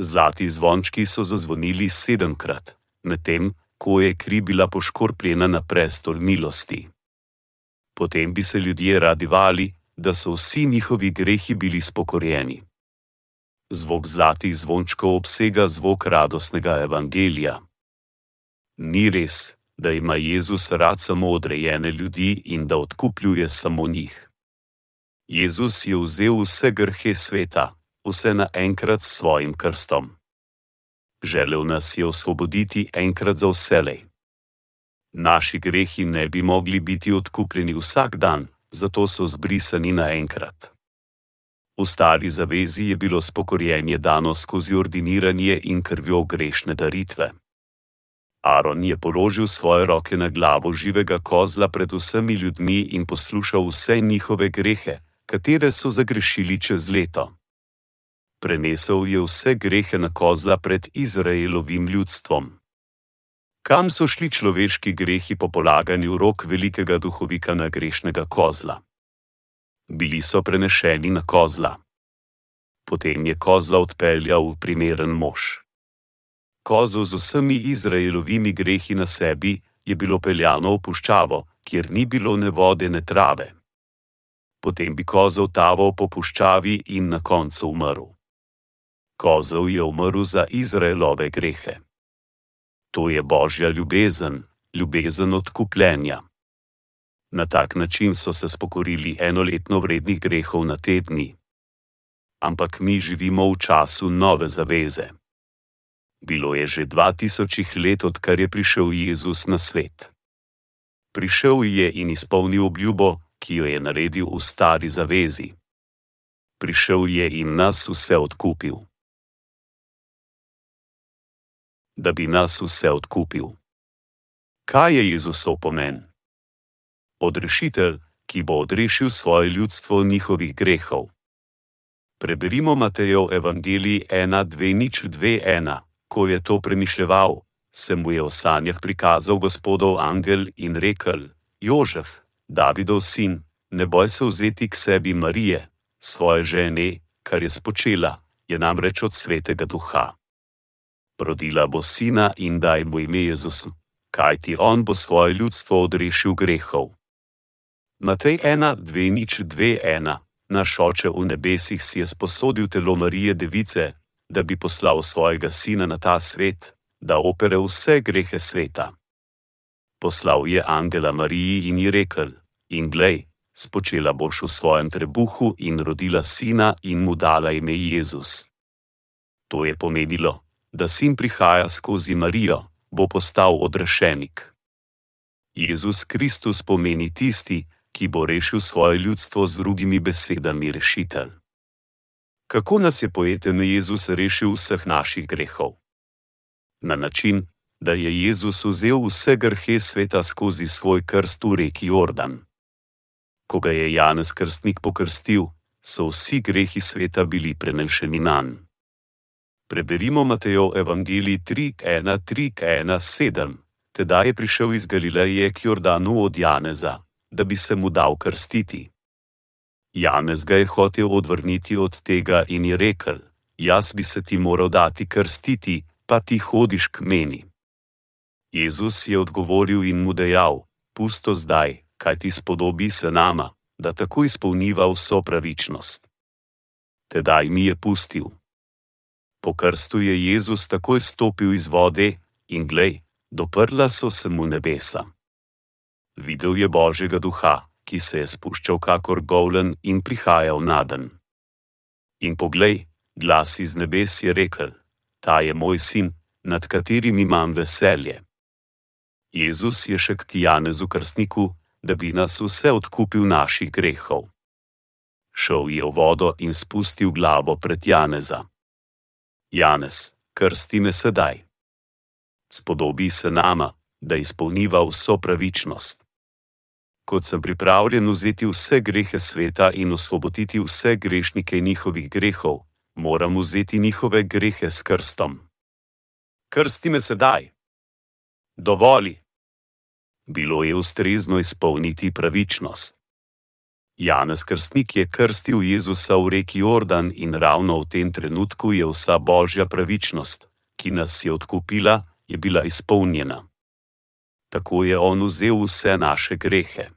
Zlati zvončki so zazvonili sedemkrat, medtem ko je kri bila poškorpljena na prestol milosti. Potem bi se ljudje radivali, da so vsi njihovi grehi bili spokorjeni. Zvok zlatih zvončkov obsega zvok radostnega evangelija. Ni res, da ima Jezus rad samo odrejene ljudi in da odkupljuje samo njih. Jezus je vzel vse grhe sveta, vse naenkrat s svojim krstom. Želel nas je osvoboditi enkrat za vselej. Naši grehi ne bi mogli biti odkupljeni vsak dan, zato so zbrisani naenkrat. V stari zavezi je bilo spokorjenje dano skozi ordiniranje in krvjo grešne daritve. Aaron je položil svoje roke na glavo živega kozla pred vsemi ljudmi in poslušal vse njihove grehe, katere so zagrešili čez leto. Prenesel je vse grehe na kozla pred Izraelovim ljudstvom. Kam so šli človeški grehi po polaganju rok velikega duhovika na grešnega kozla? Bili so prenešeni na kozla. Potem je kozla odpeljal v primeren mož kozo z vsemi Izraelovimi grehi na sebi, je bilo peljano v puščavo, kjer ni bilo ne vode, ne trave. Potem bi kozov taval po puščavi in na koncu umrl. Kozov je umrl za Izraelove grehe. To je božja ljubezen, ljubezen odkupljenja. Na tak način so se spokorili enoletno vrednih grehov na tedni. Ampak mi živimo v času nove zaveze. Bilo je že dva tisočih let, odkar je prišel Jezus na svet. Prišel je in izpolnil obljubo, ki jo je naredil v stari zavezi. Prišel je in nas vse odkupil. Da bi nas vse odkupil. Kaj je Jezusov pomen? Odrešitelj, ki bo odrešil svoje ljudstvo njihovih grehov. Preberimo Matejev Evangelij 1:2:1 ko je to premišljeval, se mu je v sanjah prikazal gospodov angel in rekel: Jožef, Davidov sin, ne boj se vzeti k sebi Marije, svoje žene, kar je spočela, je namreč od svetega duha. Rodila bo sina in daj mu ime Jezus, kajti on bo svoje ljudstvo odrešil grehov. Matej 1, 2, nič 2, 1. Naš oče v nebesih si je sposodil telo Marije Device, da bi poslal svojega sina na ta svet, da opere vse grehe sveta. Poslal je Angela Mariji in ji rekel: In glej, spočela boš v svojem trebuhu in rodila sina in mu dala ime Jezus. To je pomenilo, da sin prihaja skozi Marijo, bo postal odrešenik. Jezus Kristus pomeni tisti, ki bo rešil svoje ljudstvo z drugimi besedami rešitelj kako nas je poeten Jezus rešil vseh naših grehov. Na način, da je Jezus vzel vse grhe sveta skozi svoj krst v reki Jordan. Ko ga je Janez Krstnik pokrstil, so vsi grehi sveta bili prenešeni na njega. Preberimo Matejo Evangelij 3:1-3:1-7. Tedaj je prišel iz Galileje k Jordanu od Janeza, da bi se mu dal krstiti. Janez ga je hotel odvrniti od tega in je rekel: Jaz bi se ti moral dati krstiti, pa ti hodiš k meni. Jezus je odgovoril in mu dejal: Pusto zdaj, kaj ti spodobi se nama, da tako izpolniva vso pravičnost. Tedaj mi je pustil. Po krstu je Jezus takoj stopil iz vode in glej, doprla so se mu nebesa. Videl je Božjega duha, ki se je spuščal kakor govlen in prihajal na dan. In poglej, glas iz nebes je rekel: Ta je moj sin, nad katerim imam veselje. Jezus je še k Janezu krstniku, da bi nas vse odkupil naših grehov. Šel je v vodo in spustil glavo pred Janeza. Janez, krsti me sedaj. Spodobi se nama, da izpolniva vso pravičnost kot sem pripravljen vzeti vse grehe sveta in osvoboditi vse grešnike njihovih grehov, moram vzeti njihove grehe s krstom. Krsti me sedaj. Dovoli. Bilo je ustrezno izpolniti pravičnost. Janez Krstnik je krstil Jezusa v reki Jordan in ravno v tem trenutku je vsa božja pravičnost, ki nas je odkupila, je bila izpolnjena. Tako je on vzel vse naše grehe.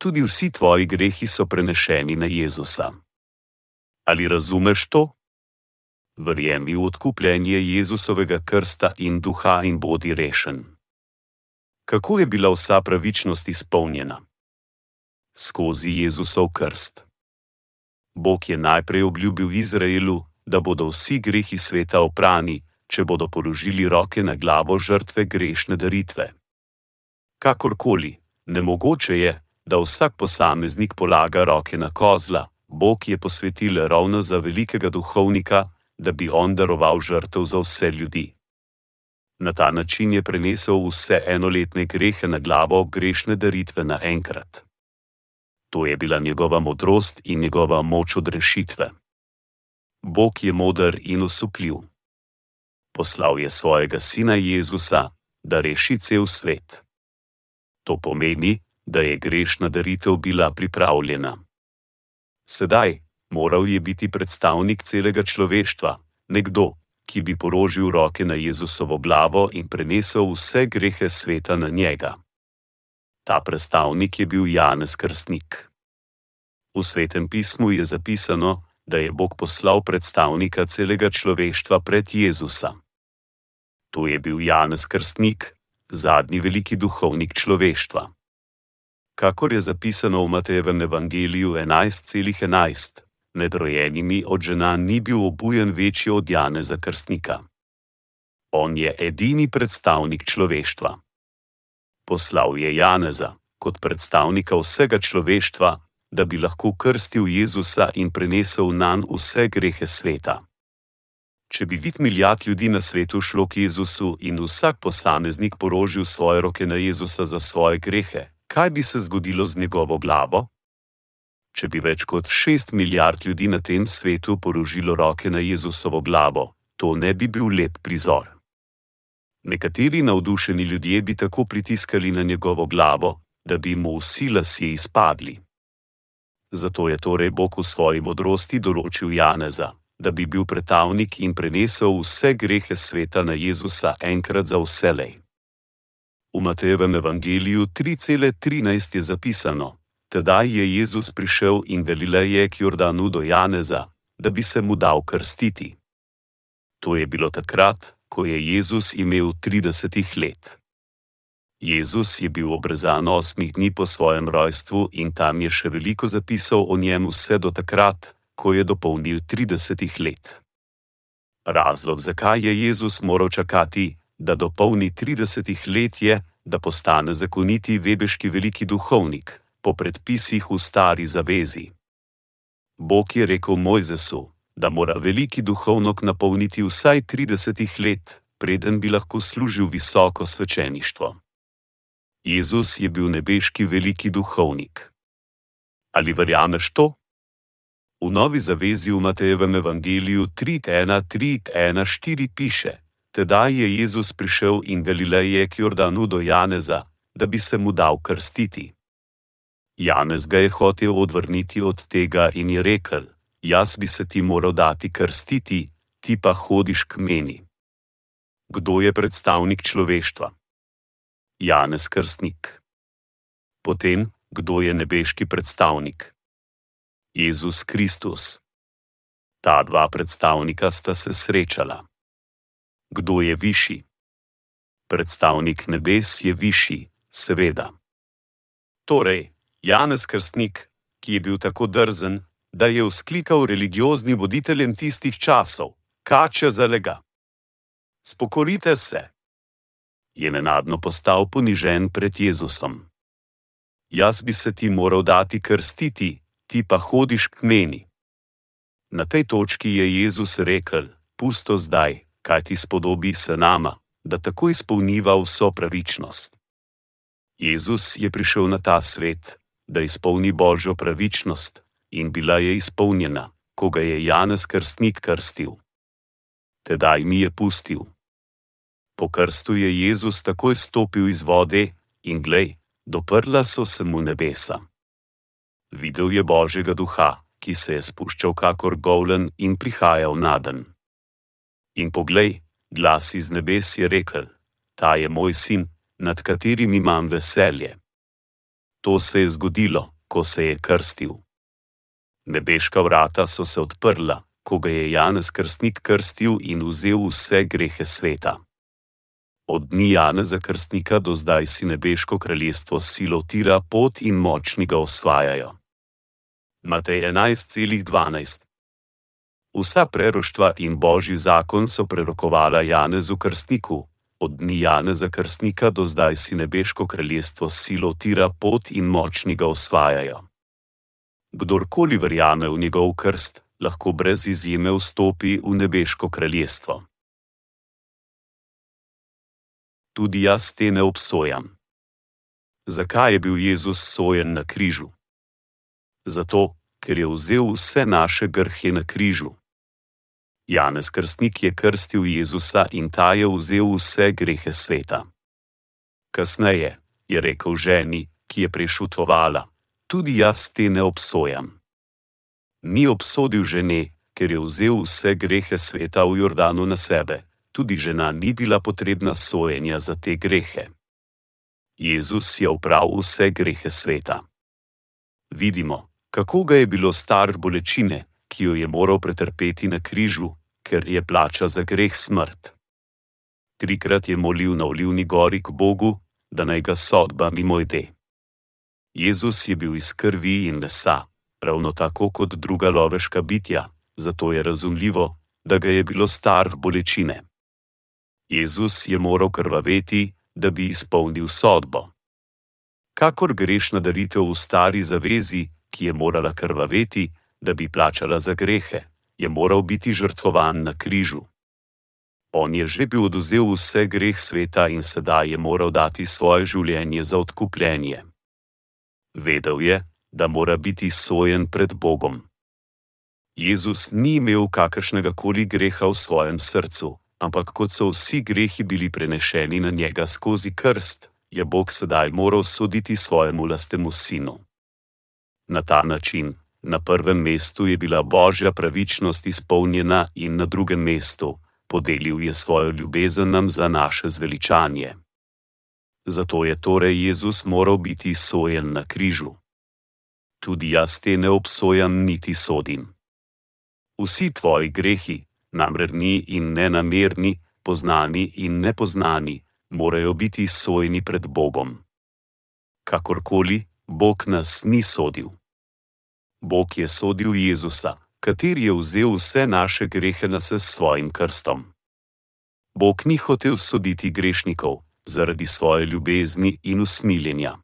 Tudi vsi tvoji grehi so prenešeni na Jezusa. Ali razumeš to? Verjemi v odkupljenje Jezusovega krsta in duha in bodi rešen. Kako je bila vsa pravičnost izpolnjena? Skozi Jezusov krst. Bog je najprej obljubil Izraelu, da bodo vsi grehi sveta oprani, če bodo položili roke na glavo žrtve grešne daritve. Kakorkoli, nemogoče je, da vsak posameznik polaga roke na kozla, Bog je posvetil ravno za velikega duhovnika, da bi on daroval žrtev za vse ljudi. Na ta način je prenesel vse enoletne grehe na glavo grešne daritve naenkrat. To je bila njegova modrost in njegova moč odrešitve. Bog je moder in usupljiv. Poslal je svojega sina Jezusa, da reši cel svet. To pomeni, da je grešna daritev bila pripravljena. Sedaj, moral je biti predstavnik celega človeštva, nekdo, ki bi porožil roke na Jezusovo glavo in prenesel vse grehe sveta na njega. Ta predstavnik je bil Janez Krstnik. V svetem pismu je zapisano, da je Bog poslal predstavnika celega človeštva pred Jezusa. To je bil Janez Krstnik, zadnji veliki duhovnik človeštva. Kakor je zapisano v Matejevem evangeliju 11:11, .11, nedrojenimi od žena ni bil obujen večji od Janeza Krstnika. On je edini predstavnik človeštva poslal je Janeza kot predstavnika vsega človeštva, da bi lahko krstil Jezusa in prenesel na njega vse grehe sveta. Če bi vid milijard ljudi na svetu šlo k Jezusu in vsak posameznik porožil svoje roke na Jezusa za svoje grehe, kaj bi se zgodilo z njegovo glavo? Če bi več kot šest milijard ljudi na tem svetu porožilo roke na Jezusovo glavo, to ne bi bil lep prizor. Nekateri navdušeni ljudje bi tako pritiskali na njegovo glavo, da bi mu vsi lasje izpadli. Zato je torej Bog v svoji modrosti določil Janeza, da bi bil pretavnik in prenesel vse grehe sveta na Jezusa enkrat za vselej. V Matejevem evangeliju 3:13 je zapisano: Tedaj je Jezus prišel in Galileje k Jordanu do Janeza, da bi se mu dal krstiti. To je bilo takrat, ko je Jezus imel 30 let. Jezus je bil obrezan osmih dni po svojem rojstvu in tam je še veliko zapisal o njem vse do takrat, ko je dopolnil 30 let. Razlog, zakaj je Jezus moral čakati, da dopolni 30 let, je, da postane zakoniti vebeški veliki duhovnik, po predpisih v stari zavezi. Bog je rekel Mojzesu: da mora veliki duhovnik napolniti vsaj 30 let, preden bi lahko služil visoko svečeništvo. Jezus je bil nebeški veliki duhovnik. Ali verjameš to? V novi zavezi v Matejevem evangeliju 3.1.3.1.4 piše: Tedaj je Jezus prišel in Galileje k Jordanu do Janeza, da bi se mu dal krstiti. Janez ga je hotel odvrniti od tega in je rekel: jaz bi se ti moral dati krstiti, ti pa hodiš k meni. Kdo je predstavnik človeštva? Janez Krstnik. Potem, kdo je nebeški predstavnik? Jezus Kristus. Ta dva predstavnika sta se srečala. Kdo je višji? Predstavnik nebes je višji, seveda. Torej, Janez Krstnik, ki je bil tako drzen, da je vzklikal religioznim voditeljem tistih časov: Kače za lega. Spokorite se. Je nenadno postal ponižen pred Jezusom. Jaz bi se ti moral dati krstiti, ti pa hodiš k meni. Na tej točki je Jezus rekel: Pusto zdaj, kaj ti spodobi se nama, da tako izpolniva vso pravičnost. Jezus je prišel na ta svet, da izpolni božjo pravičnost, in bila je izpolnjena, ko ga je Janez Krstnik krstil. Tedaj mi je pustil. Po krstu je Jezus takoj stopil iz vode in glej, doprla so se mu nebesa. Videl je Božjega duha, ki se je spuščal kakor govlen in prihajal na dan. In poglej, glas iz nebes je rekel: Ta je moj sin, nad katerim imam veselje. To se je zgodilo, ko se je krstil. Nebeška vrata so se odprla, ko ga je Janez Krstnik krstil in vzel vse grehe sveta. Od dni Janeza Krstnika do zdaj si nebeško kraljestvo silo tira pot in močni ga osvajajo. Matej 11,12 Vsa preroštva in božji zakon so prerokovala Janezu Krstniku, od dni Janeza Krstnika do zdaj si nebeško kraljestvo silo tira pot in močni ga osvajajo. Kdorkoli verjame v njegov krst, lahko brez izjeme vstopi v nebeško kraljestvo. Tudi jaz te ne obsojam. Zakaj je bil Jezus sojen na križu? Zato, ker je vzel vse naše grhe na križu. Janez Krstnik je krstil Jezusa in ta je vzel vse grehe sveta. Kasneje je rekel ženi, ki je prešutovala: Tudi jaz te ne obsojam. Ni obsodil žene, ker je vzel vse grehe sveta v Jordanu na sebe, tudi žena ni bila potrebna sojenja za te grehe. Jezus je upravil vse grehe sveta. Vidimo, kako ga je bilo star bolečine, ki jo je moral pretrpeti na križu, ker je plača za greh smrt. Trikrat je molil na olivni gori k Bogu, da naj ga sodba mimojde. Jezus je bil iz krvi in mesa, ravno tako kot druga loveška bitja, zato je razumljivo, da ga je bilo star bolečine. Jezus je moral krvaveti, da bi izpolnil sodbo. Kakor grešna daritev v stari zavezi, ki je morala krvaveti, da bi plačala za grehe, je moral biti žrtvovan na križu. On je že bil oduzel vse greh sveta in sedaj je moral dati svoje življenje za odkupljenje. Vedel je, da mora biti sojen pred Bogom. Jezus ni imel kakršnega koli greha v svojem srcu, ampak kot so vsi grehi bili prenešeni na njega skozi krst, je Bog sedaj moral soditi svojemu lastemu sinu. Na ta način Na prvem mestu je bila božja pravičnost izpolnjena in na drugem mestu podelil je svojo ljubezen nam za naše zveličanje. Zato je torej Jezus moral biti sojen na križu. Tudi jaz te ne obsojam niti sodim. Vsi tvoji grehi, namrni in nenamerni, poznani in nepoznani, morajo biti sojeni pred Bogom. Kakorkoli, Bog nas ni sodil. Bog je sodil Jezusa, kateri je vzel vse naše grehe na se s svojim krstom. Bog ni hotel soditi grešnikov zaradi svoje ljubezni in usmiljenja.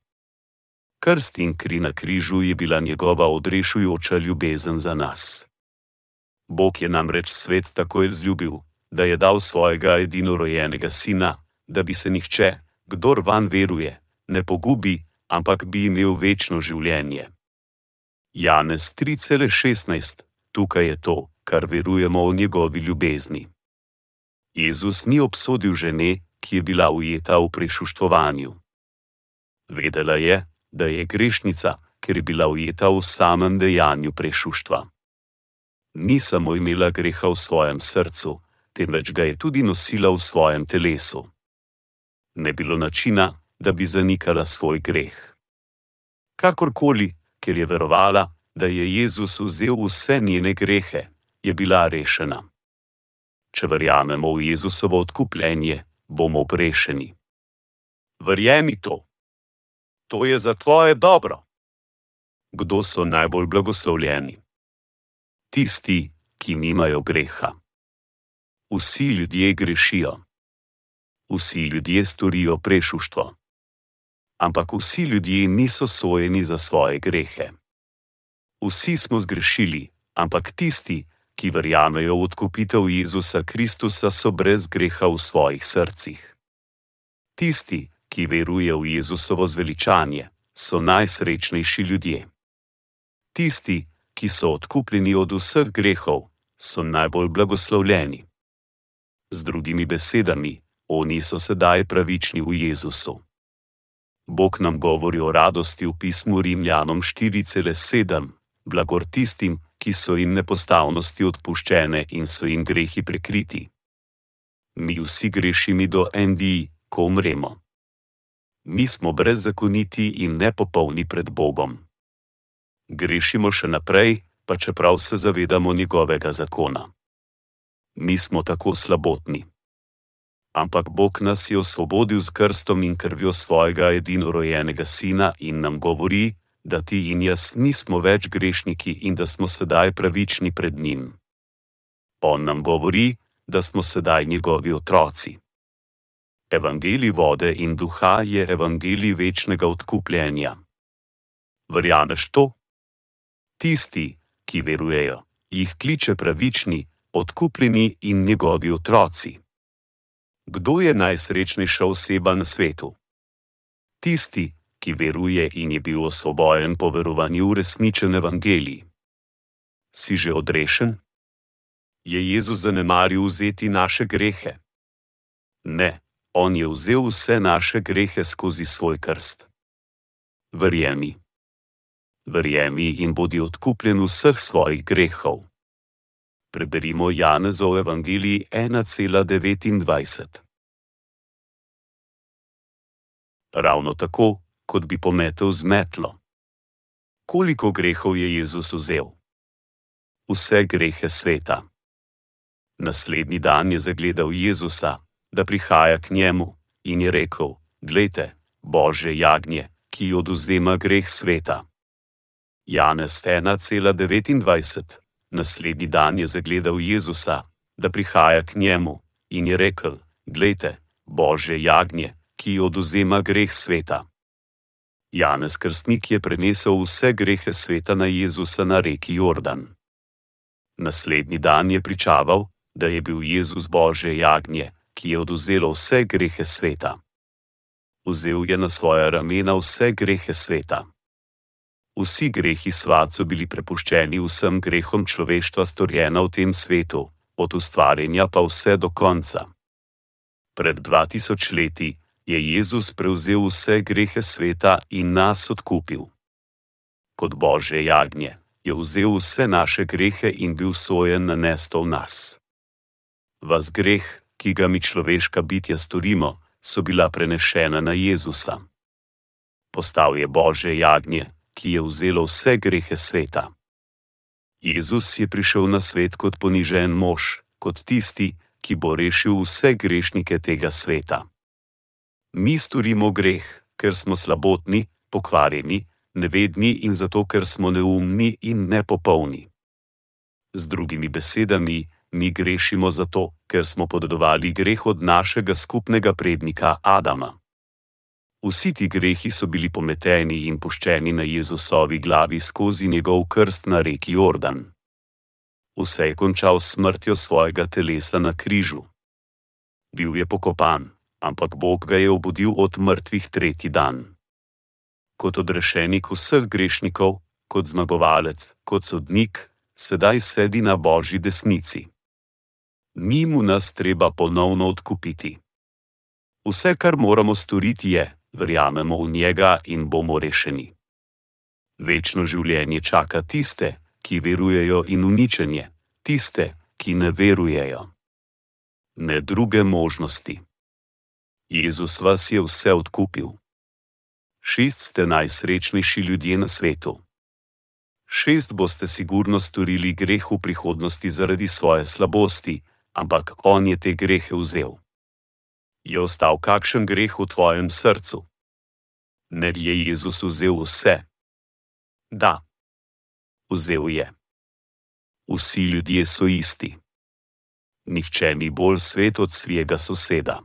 Krst in kri na križu je bila njegova odrešujoča ljubezen za nas. Bog je namreč svet tako izljubil, da je dal svojega edinorojenega sina, da bi se nihče, kdor van veruje, ne pogubi, ampak bi imel večno življenje. Janez 3,16, tukaj je to, kar verujemo o njegovi ljubezni. Jezus ni obsodil žene, ki je bila ujeta v prešuštovanju. Vedela je, da je grešnica, ker je bila ujeta v samem dejanju prešuštva. Ni samo imela greha v svojem srcu, temveč ga je tudi nosila v svojem telesu. Ne bilo načina, da bi zanikala svoj greh. Kakorkoli, ker je verovala, da je Jezus vzel vse njene grehe, je bila rešena. Če verjamemo v Jezusovo odkupljenje, bomo rešeni. Verjemi to. To je za tvoje dobro. Kdo so najbolj blagoslovljeni? Tisti, ki nimajo greha. Vsi ljudje grešijo. Vsi ljudje storijo prešuštvo ampak vsi ljudje niso sojeni za svoje grehe. Vsi smo zgrešili, ampak tisti, ki verjamejo v odkupitev Jezusa Kristusa, so brez greha v svojih srcih. Tisti, ki verujejo v Jezusovo zveličanje, so najsrečnejši ljudje. Tisti, ki so odkupljeni od vseh grehov, so najbolj blagoslovljeni. Z drugimi besedami, oni so sedaj pravični v Jezusu. Bog nam govori o radosti v pismu Rimljanom 4,7, blagor tistim, ki so jim nepostavnosti odpuščene in so jim grehi prekriti. Mi vsi grešimo do endi, ko umremo. Mi smo brezzakoniti in nepopolni pred Bogom. Grešimo še naprej, pa čeprav se zavedamo njegovega zakona. Mi smo tako slabotni ampak Bog nas je osvobodil z krstom in krvjo svojega edinorojenega sina in nam govori, da ti in jaz nismo več grešniki in da smo sedaj pravični pred njim. On nam govori, da smo sedaj njegovi otroci. Evangelij vode in duha je evangelij večnega odkupljenja. Verjameš to? Tisti, ki verujejo, jih kliče pravični, odkupljeni in njegovi otroci. Kdo je najsrečnejša oseba na svetu? Tisti, ki veruje in je bil osvobojen po verovanju v resničen evangelij. Si že odrešen? Je Jezus zanemaril vzeti naše grehe? Ne, On je vzel vse naše grehe skozi svoj krst. Verjemi. Verjemi in bodi odkupljen vseh svojih grehov preberimo Janezov evangelij 1,29. Ravno tako, kot bi pometel z metlo. Koliko grehov je Jezus vzel? Vse grehe sveta. Naslednji dan je zagledal Jezusa, da prihaja k njemu, in je rekel: Glejte, Božje jagnje, ki oduzema greh sveta. Janez 1,29 Naslednji dan je zagledal Jezusa, da prihaja k njemu, in je rekel: Glejte, Božje jagnje, ki oduzema greh sveta. Janez Krstnik je prenesel vse grehe sveta na Jezusa na reki Jordan. Naslednji dan je pričaval, da je bil Jezus Božje jagnje, ki je oduzelo vse grehe sveta. Vzel je na svoje ramena vse grehe sveta. Vsi grehi svat so bili prepuščeni vsem grehom človeštva storjena v tem svetu, od ustvarjanja pa vse do konca. Pred 2000 leti je Jezus prevzel vse grehe sveta in nas odkupil. Kot Božje jagnje je vzel vse naše grehe in bil sojen na nesto v nas. Vas greh, ki ga mi človeška bitja storimo, so bila prenešena na Jezusa. Postal je Božje jagnje, ki je vzelo vse grehe sveta. Jezus je prišel na svet kot ponižen mož, kot tisti, ki bo rešil vse grešnike tega sveta. Mi storimo greh, ker smo slabotni, pokvarjeni, nevedni in zato, ker smo neumni in nepopolni. Z drugimi besedami, mi grešimo zato, ker smo podedovali greh od našega skupnega prednika Adama. Vsi ti grehi so bili pometeni in puščeni na Jezusovi glavi skozi njegov krst na reki Jordan. Vse je končal s smrtjo svojega telesa na križu. Bil je pokopan, ampak Bog ga je obudil od mrtvih tretji dan. Kot odrešenik vseh grešnikov, kot zmagovalec, kot sodnik, sedaj sedi na božji desnici. Ni mu nas treba ponovno odkupiti. Vse, kar moramo storiti, je, verjamemo v njega in bomo rešeni. Večno življenje čaka tiste, ki verujejo in uničenje, tiste, ki ne verujejo. Ne druge možnosti. Jezus vas je vse odkupil. Šest ste najsrečnejši ljudje na svetu. Šest boste sigurno storili greh v prihodnosti zaradi svoje slabosti, ampak On je te grehe vzel je ostal kakšen greh v tvojem srcu? Ne je Jezus vzel vse? Da, vzel je. Vsi ljudje so isti. Nihče ni bolj svet od svojega soseda.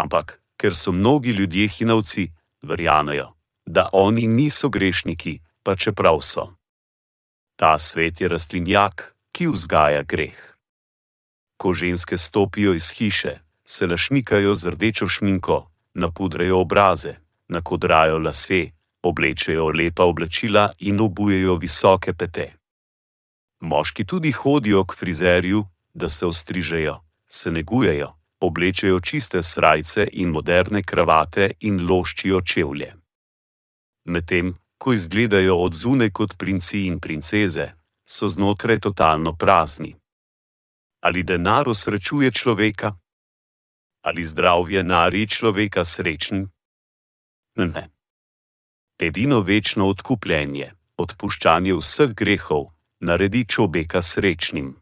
Ampak, ker so mnogi ljudje hinavci, verjamejo, da oni niso grešniki, pa čeprav so. Ta svet je rastlinjak, ki vzgaja greh. Ko ženske stopijo iz hiše, se lašmikajo z rdečo šminko, napudrejo obraze, nakodrajo lase, oblečejo lepa oblačila in obujejo visoke pete. Moški tudi hodijo k frizerju, da se ostrižejo, se negujejo, oblečejo čiste srajce in moderne kravate in loščijo čevlje. Medtem, ko izgledajo od zune kot princi in princeze, so znotraj totalno prazni. Ali denar osrečuje človeka? Ali zdravje nari človeka srečen? Ne. Edino večno odkupljenje, odpuščanje vseh grehov, naredi človeka srečnim.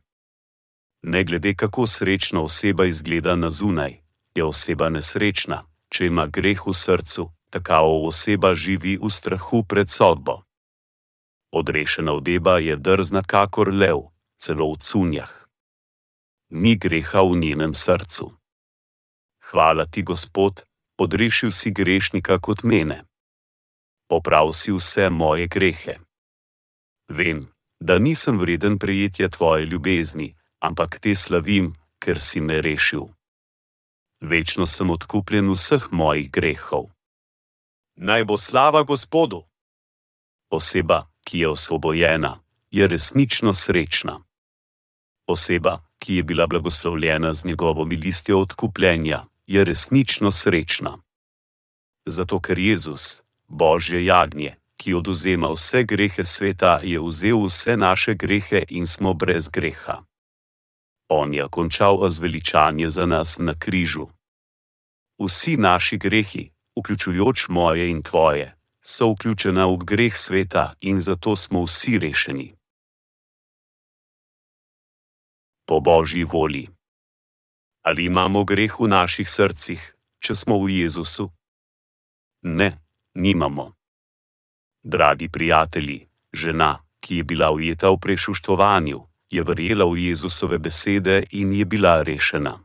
Ne glede kako srečna oseba izgleda na zunaj, je oseba nesrečna, če ima greh v srcu, tako oseba živi v strahu pred sodbo. Odrešena odeba je drzna kakor lev, celo v cunjah. Ni greha v njenem srcu. Hvala ti, Gospod, odrešil si grešnika kot mene. Poprav si vse moje grehe. Vem, da nisem vreden prijetja tvoje ljubezni, ampak te slavim, ker si me rešil. Večno sem odkupljen vseh mojih grehov. Naj bo slava Gospodu. Oseba, ki je osvobojena, je resnično srečna. Oseba, ki je bila blagoslovljena z njegovo milostjo odkupljenja, je resnično srečna. Zato, ker Jezus, Božje jagnje, ki oduzema vse grehe sveta, je vzel vse naše grehe in smo brez greha. On je končal zveličanje za nas na križu. Vsi naši grehi, vključujoč moje in tvoje, so vključena v greh sveta in zato smo vsi rešeni. Po božji volji. Ali imamo greh v naših srcih, če smo v Jezusu? Ne, nimamo. Dragi prijatelji, žena, ki je bila ujeta v prešuštvovanju, je verjela v Jezusove besede in je bila rešena.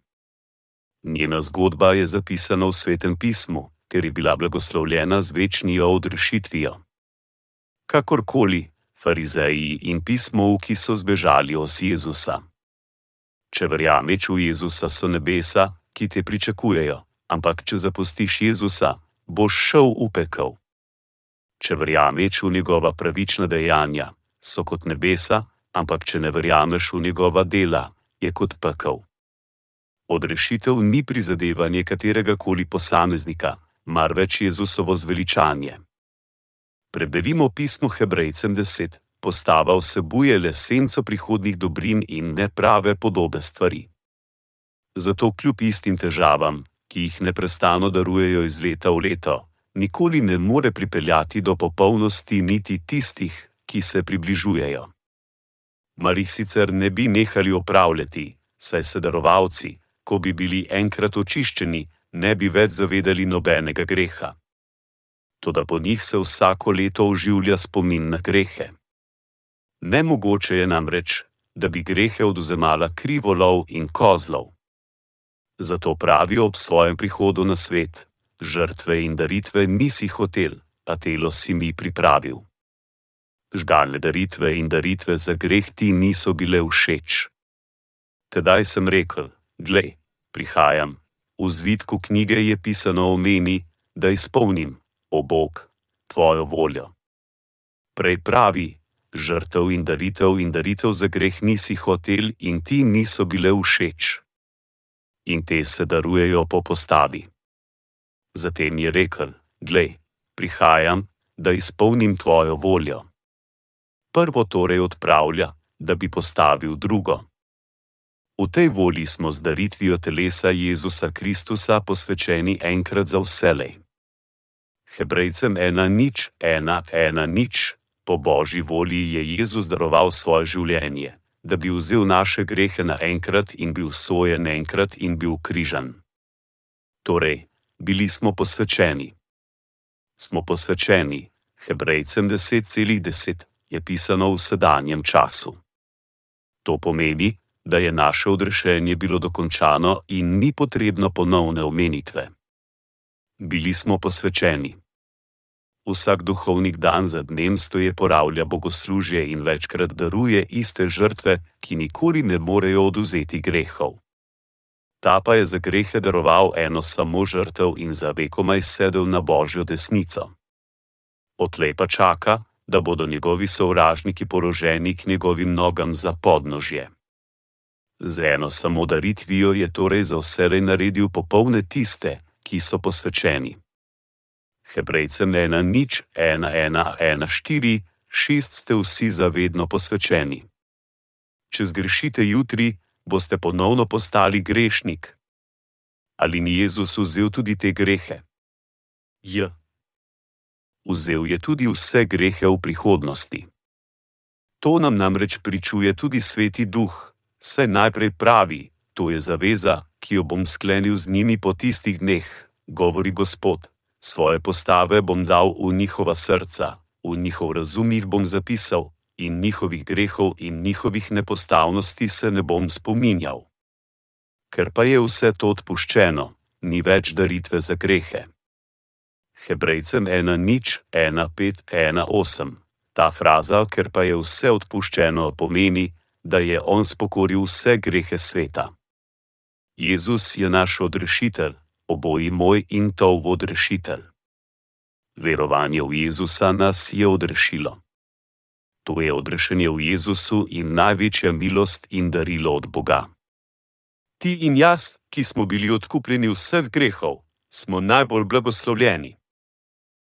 Njena zgodba je zapisana v svetem pismu, ker je bila blagoslovljena z večnijo odrešitvijo. Kakorkoli, farizeji in pismovki so zbežali od Jezusa. Če verjameš v Jezusa, so nebesa, ki te pričakujejo, ampak če zapustiš Jezusa, boš šel v pekel. Če verjameš v njegova pravična dejanja, so kot nebesa, ampak če ne verjameš v njegova dela, je kot pekel. Odrešitev ni prizadevanje katerega koli posameznika, marveč Jezusovo zveličanje. Preberimo pismo Hebrejcem 10, postava vsebuje le senco prihodnih dobrin in neprave podobe stvari. Zato kljub istim težavam, ki jih neprestano darujejo iz leta v leto, nikoli ne more pripeljati do popolnosti niti tistih, ki se približujejo mar jih sicer ne bi nehali opravljati, saj se darovalci, ko bi bili enkrat očiščeni, ne bi več zavedali nobenega greha. Toda po njih se vsako leto oživlja spomin na grehe. Nemogoče je namreč, da bi grehe oduzemala krivolov in kozlov. Zato pravijo ob svojem prihodu na svet: žrtve in daritve nisi hotel, a telo si mi pripravil žgalne daritve in daritve za greh ti niso bile všeč. Tedaj sem rekel: Glej, prihajam, v zvitku knjige je pisano o meni, da izpolnim, o Bog, tvojo voljo. Prej pravi: Žrtev in daritev in daritev za greh nisi hotel in ti niso bile všeč. In te se darujejo po postavi. Zatem je rekel: Glej, prihajam, da izpolnim tvojo voljo prvo torej odpravlja, da bi postavil drugo. V tej volji smo z daritvijo telesa Jezusa Kristusa posvečeni enkrat za vselej. Hebrejcem ena nič, ena, ena nič, po božji volji je Jezus daroval svoje življenje, da bi vzel naše grehe naenkrat in bil sojen enkrat in bil križan. Torej, bili smo posvečeni. Smo posvečeni, Hebrejcem 10,10 je pisano v sedanjem času. To pomeni, da je naše odrešenje bilo dokončano in ni potrebno ponovne omenitve. Bili smo posvečeni. Vsak duhovnik dan za dnem stoje poravlja bogoslužje in večkrat daruje iste žrtve, ki nikoli ne morejo oduzeti grehov. Ta pa je za grehe daroval eno samo žrtev in za vekomaj sedel na božjo desnico. Odlej pa čaka, da bodo njegovi sovražniki poroženi k njegovim nogam za podnožje. Z eno samo daritvijo je torej za vse naredil popolne tiste, ki so posvečeni. Hebrejcem ena nič, ena ena ena štiri, šest ste vsi zavedno posvečeni. Če zgrešite jutri, boste ponovno postali grešnik. Ali ni Jezus vzel tudi te grehe? J. Vzel je tudi vse grehe v prihodnosti. To nam namreč pričuje tudi Sveti Duh, saj najprej pravi: To je zaveza, ki jo bom sklenil z njimi po tistih dneh, govori Gospod. Svoje postave bom dal v njihova srca, v njihov razum jih bom zapisal, in njihovih grehov in njihovih nepostavnosti se ne bom spominjal. Ker pa je vse to odpuščeno, ni več daritve za grehe. Hebrejcem 1 nič 1 5 1 8. Ta fraza, ker pa je vse odpuščeno, pomeni, da je on spokoril vse grehe sveta. Jezus je naš odrešitelj, oboji moj in to odrešitelj. Verovanje v Jezusa nas je odrešilo. To je odrešenje v Jezusu in največja milost in darilo od Boga. Ti in jaz, ki smo bili odkupljeni vseh grehov, smo najbolj blagoslovljeni.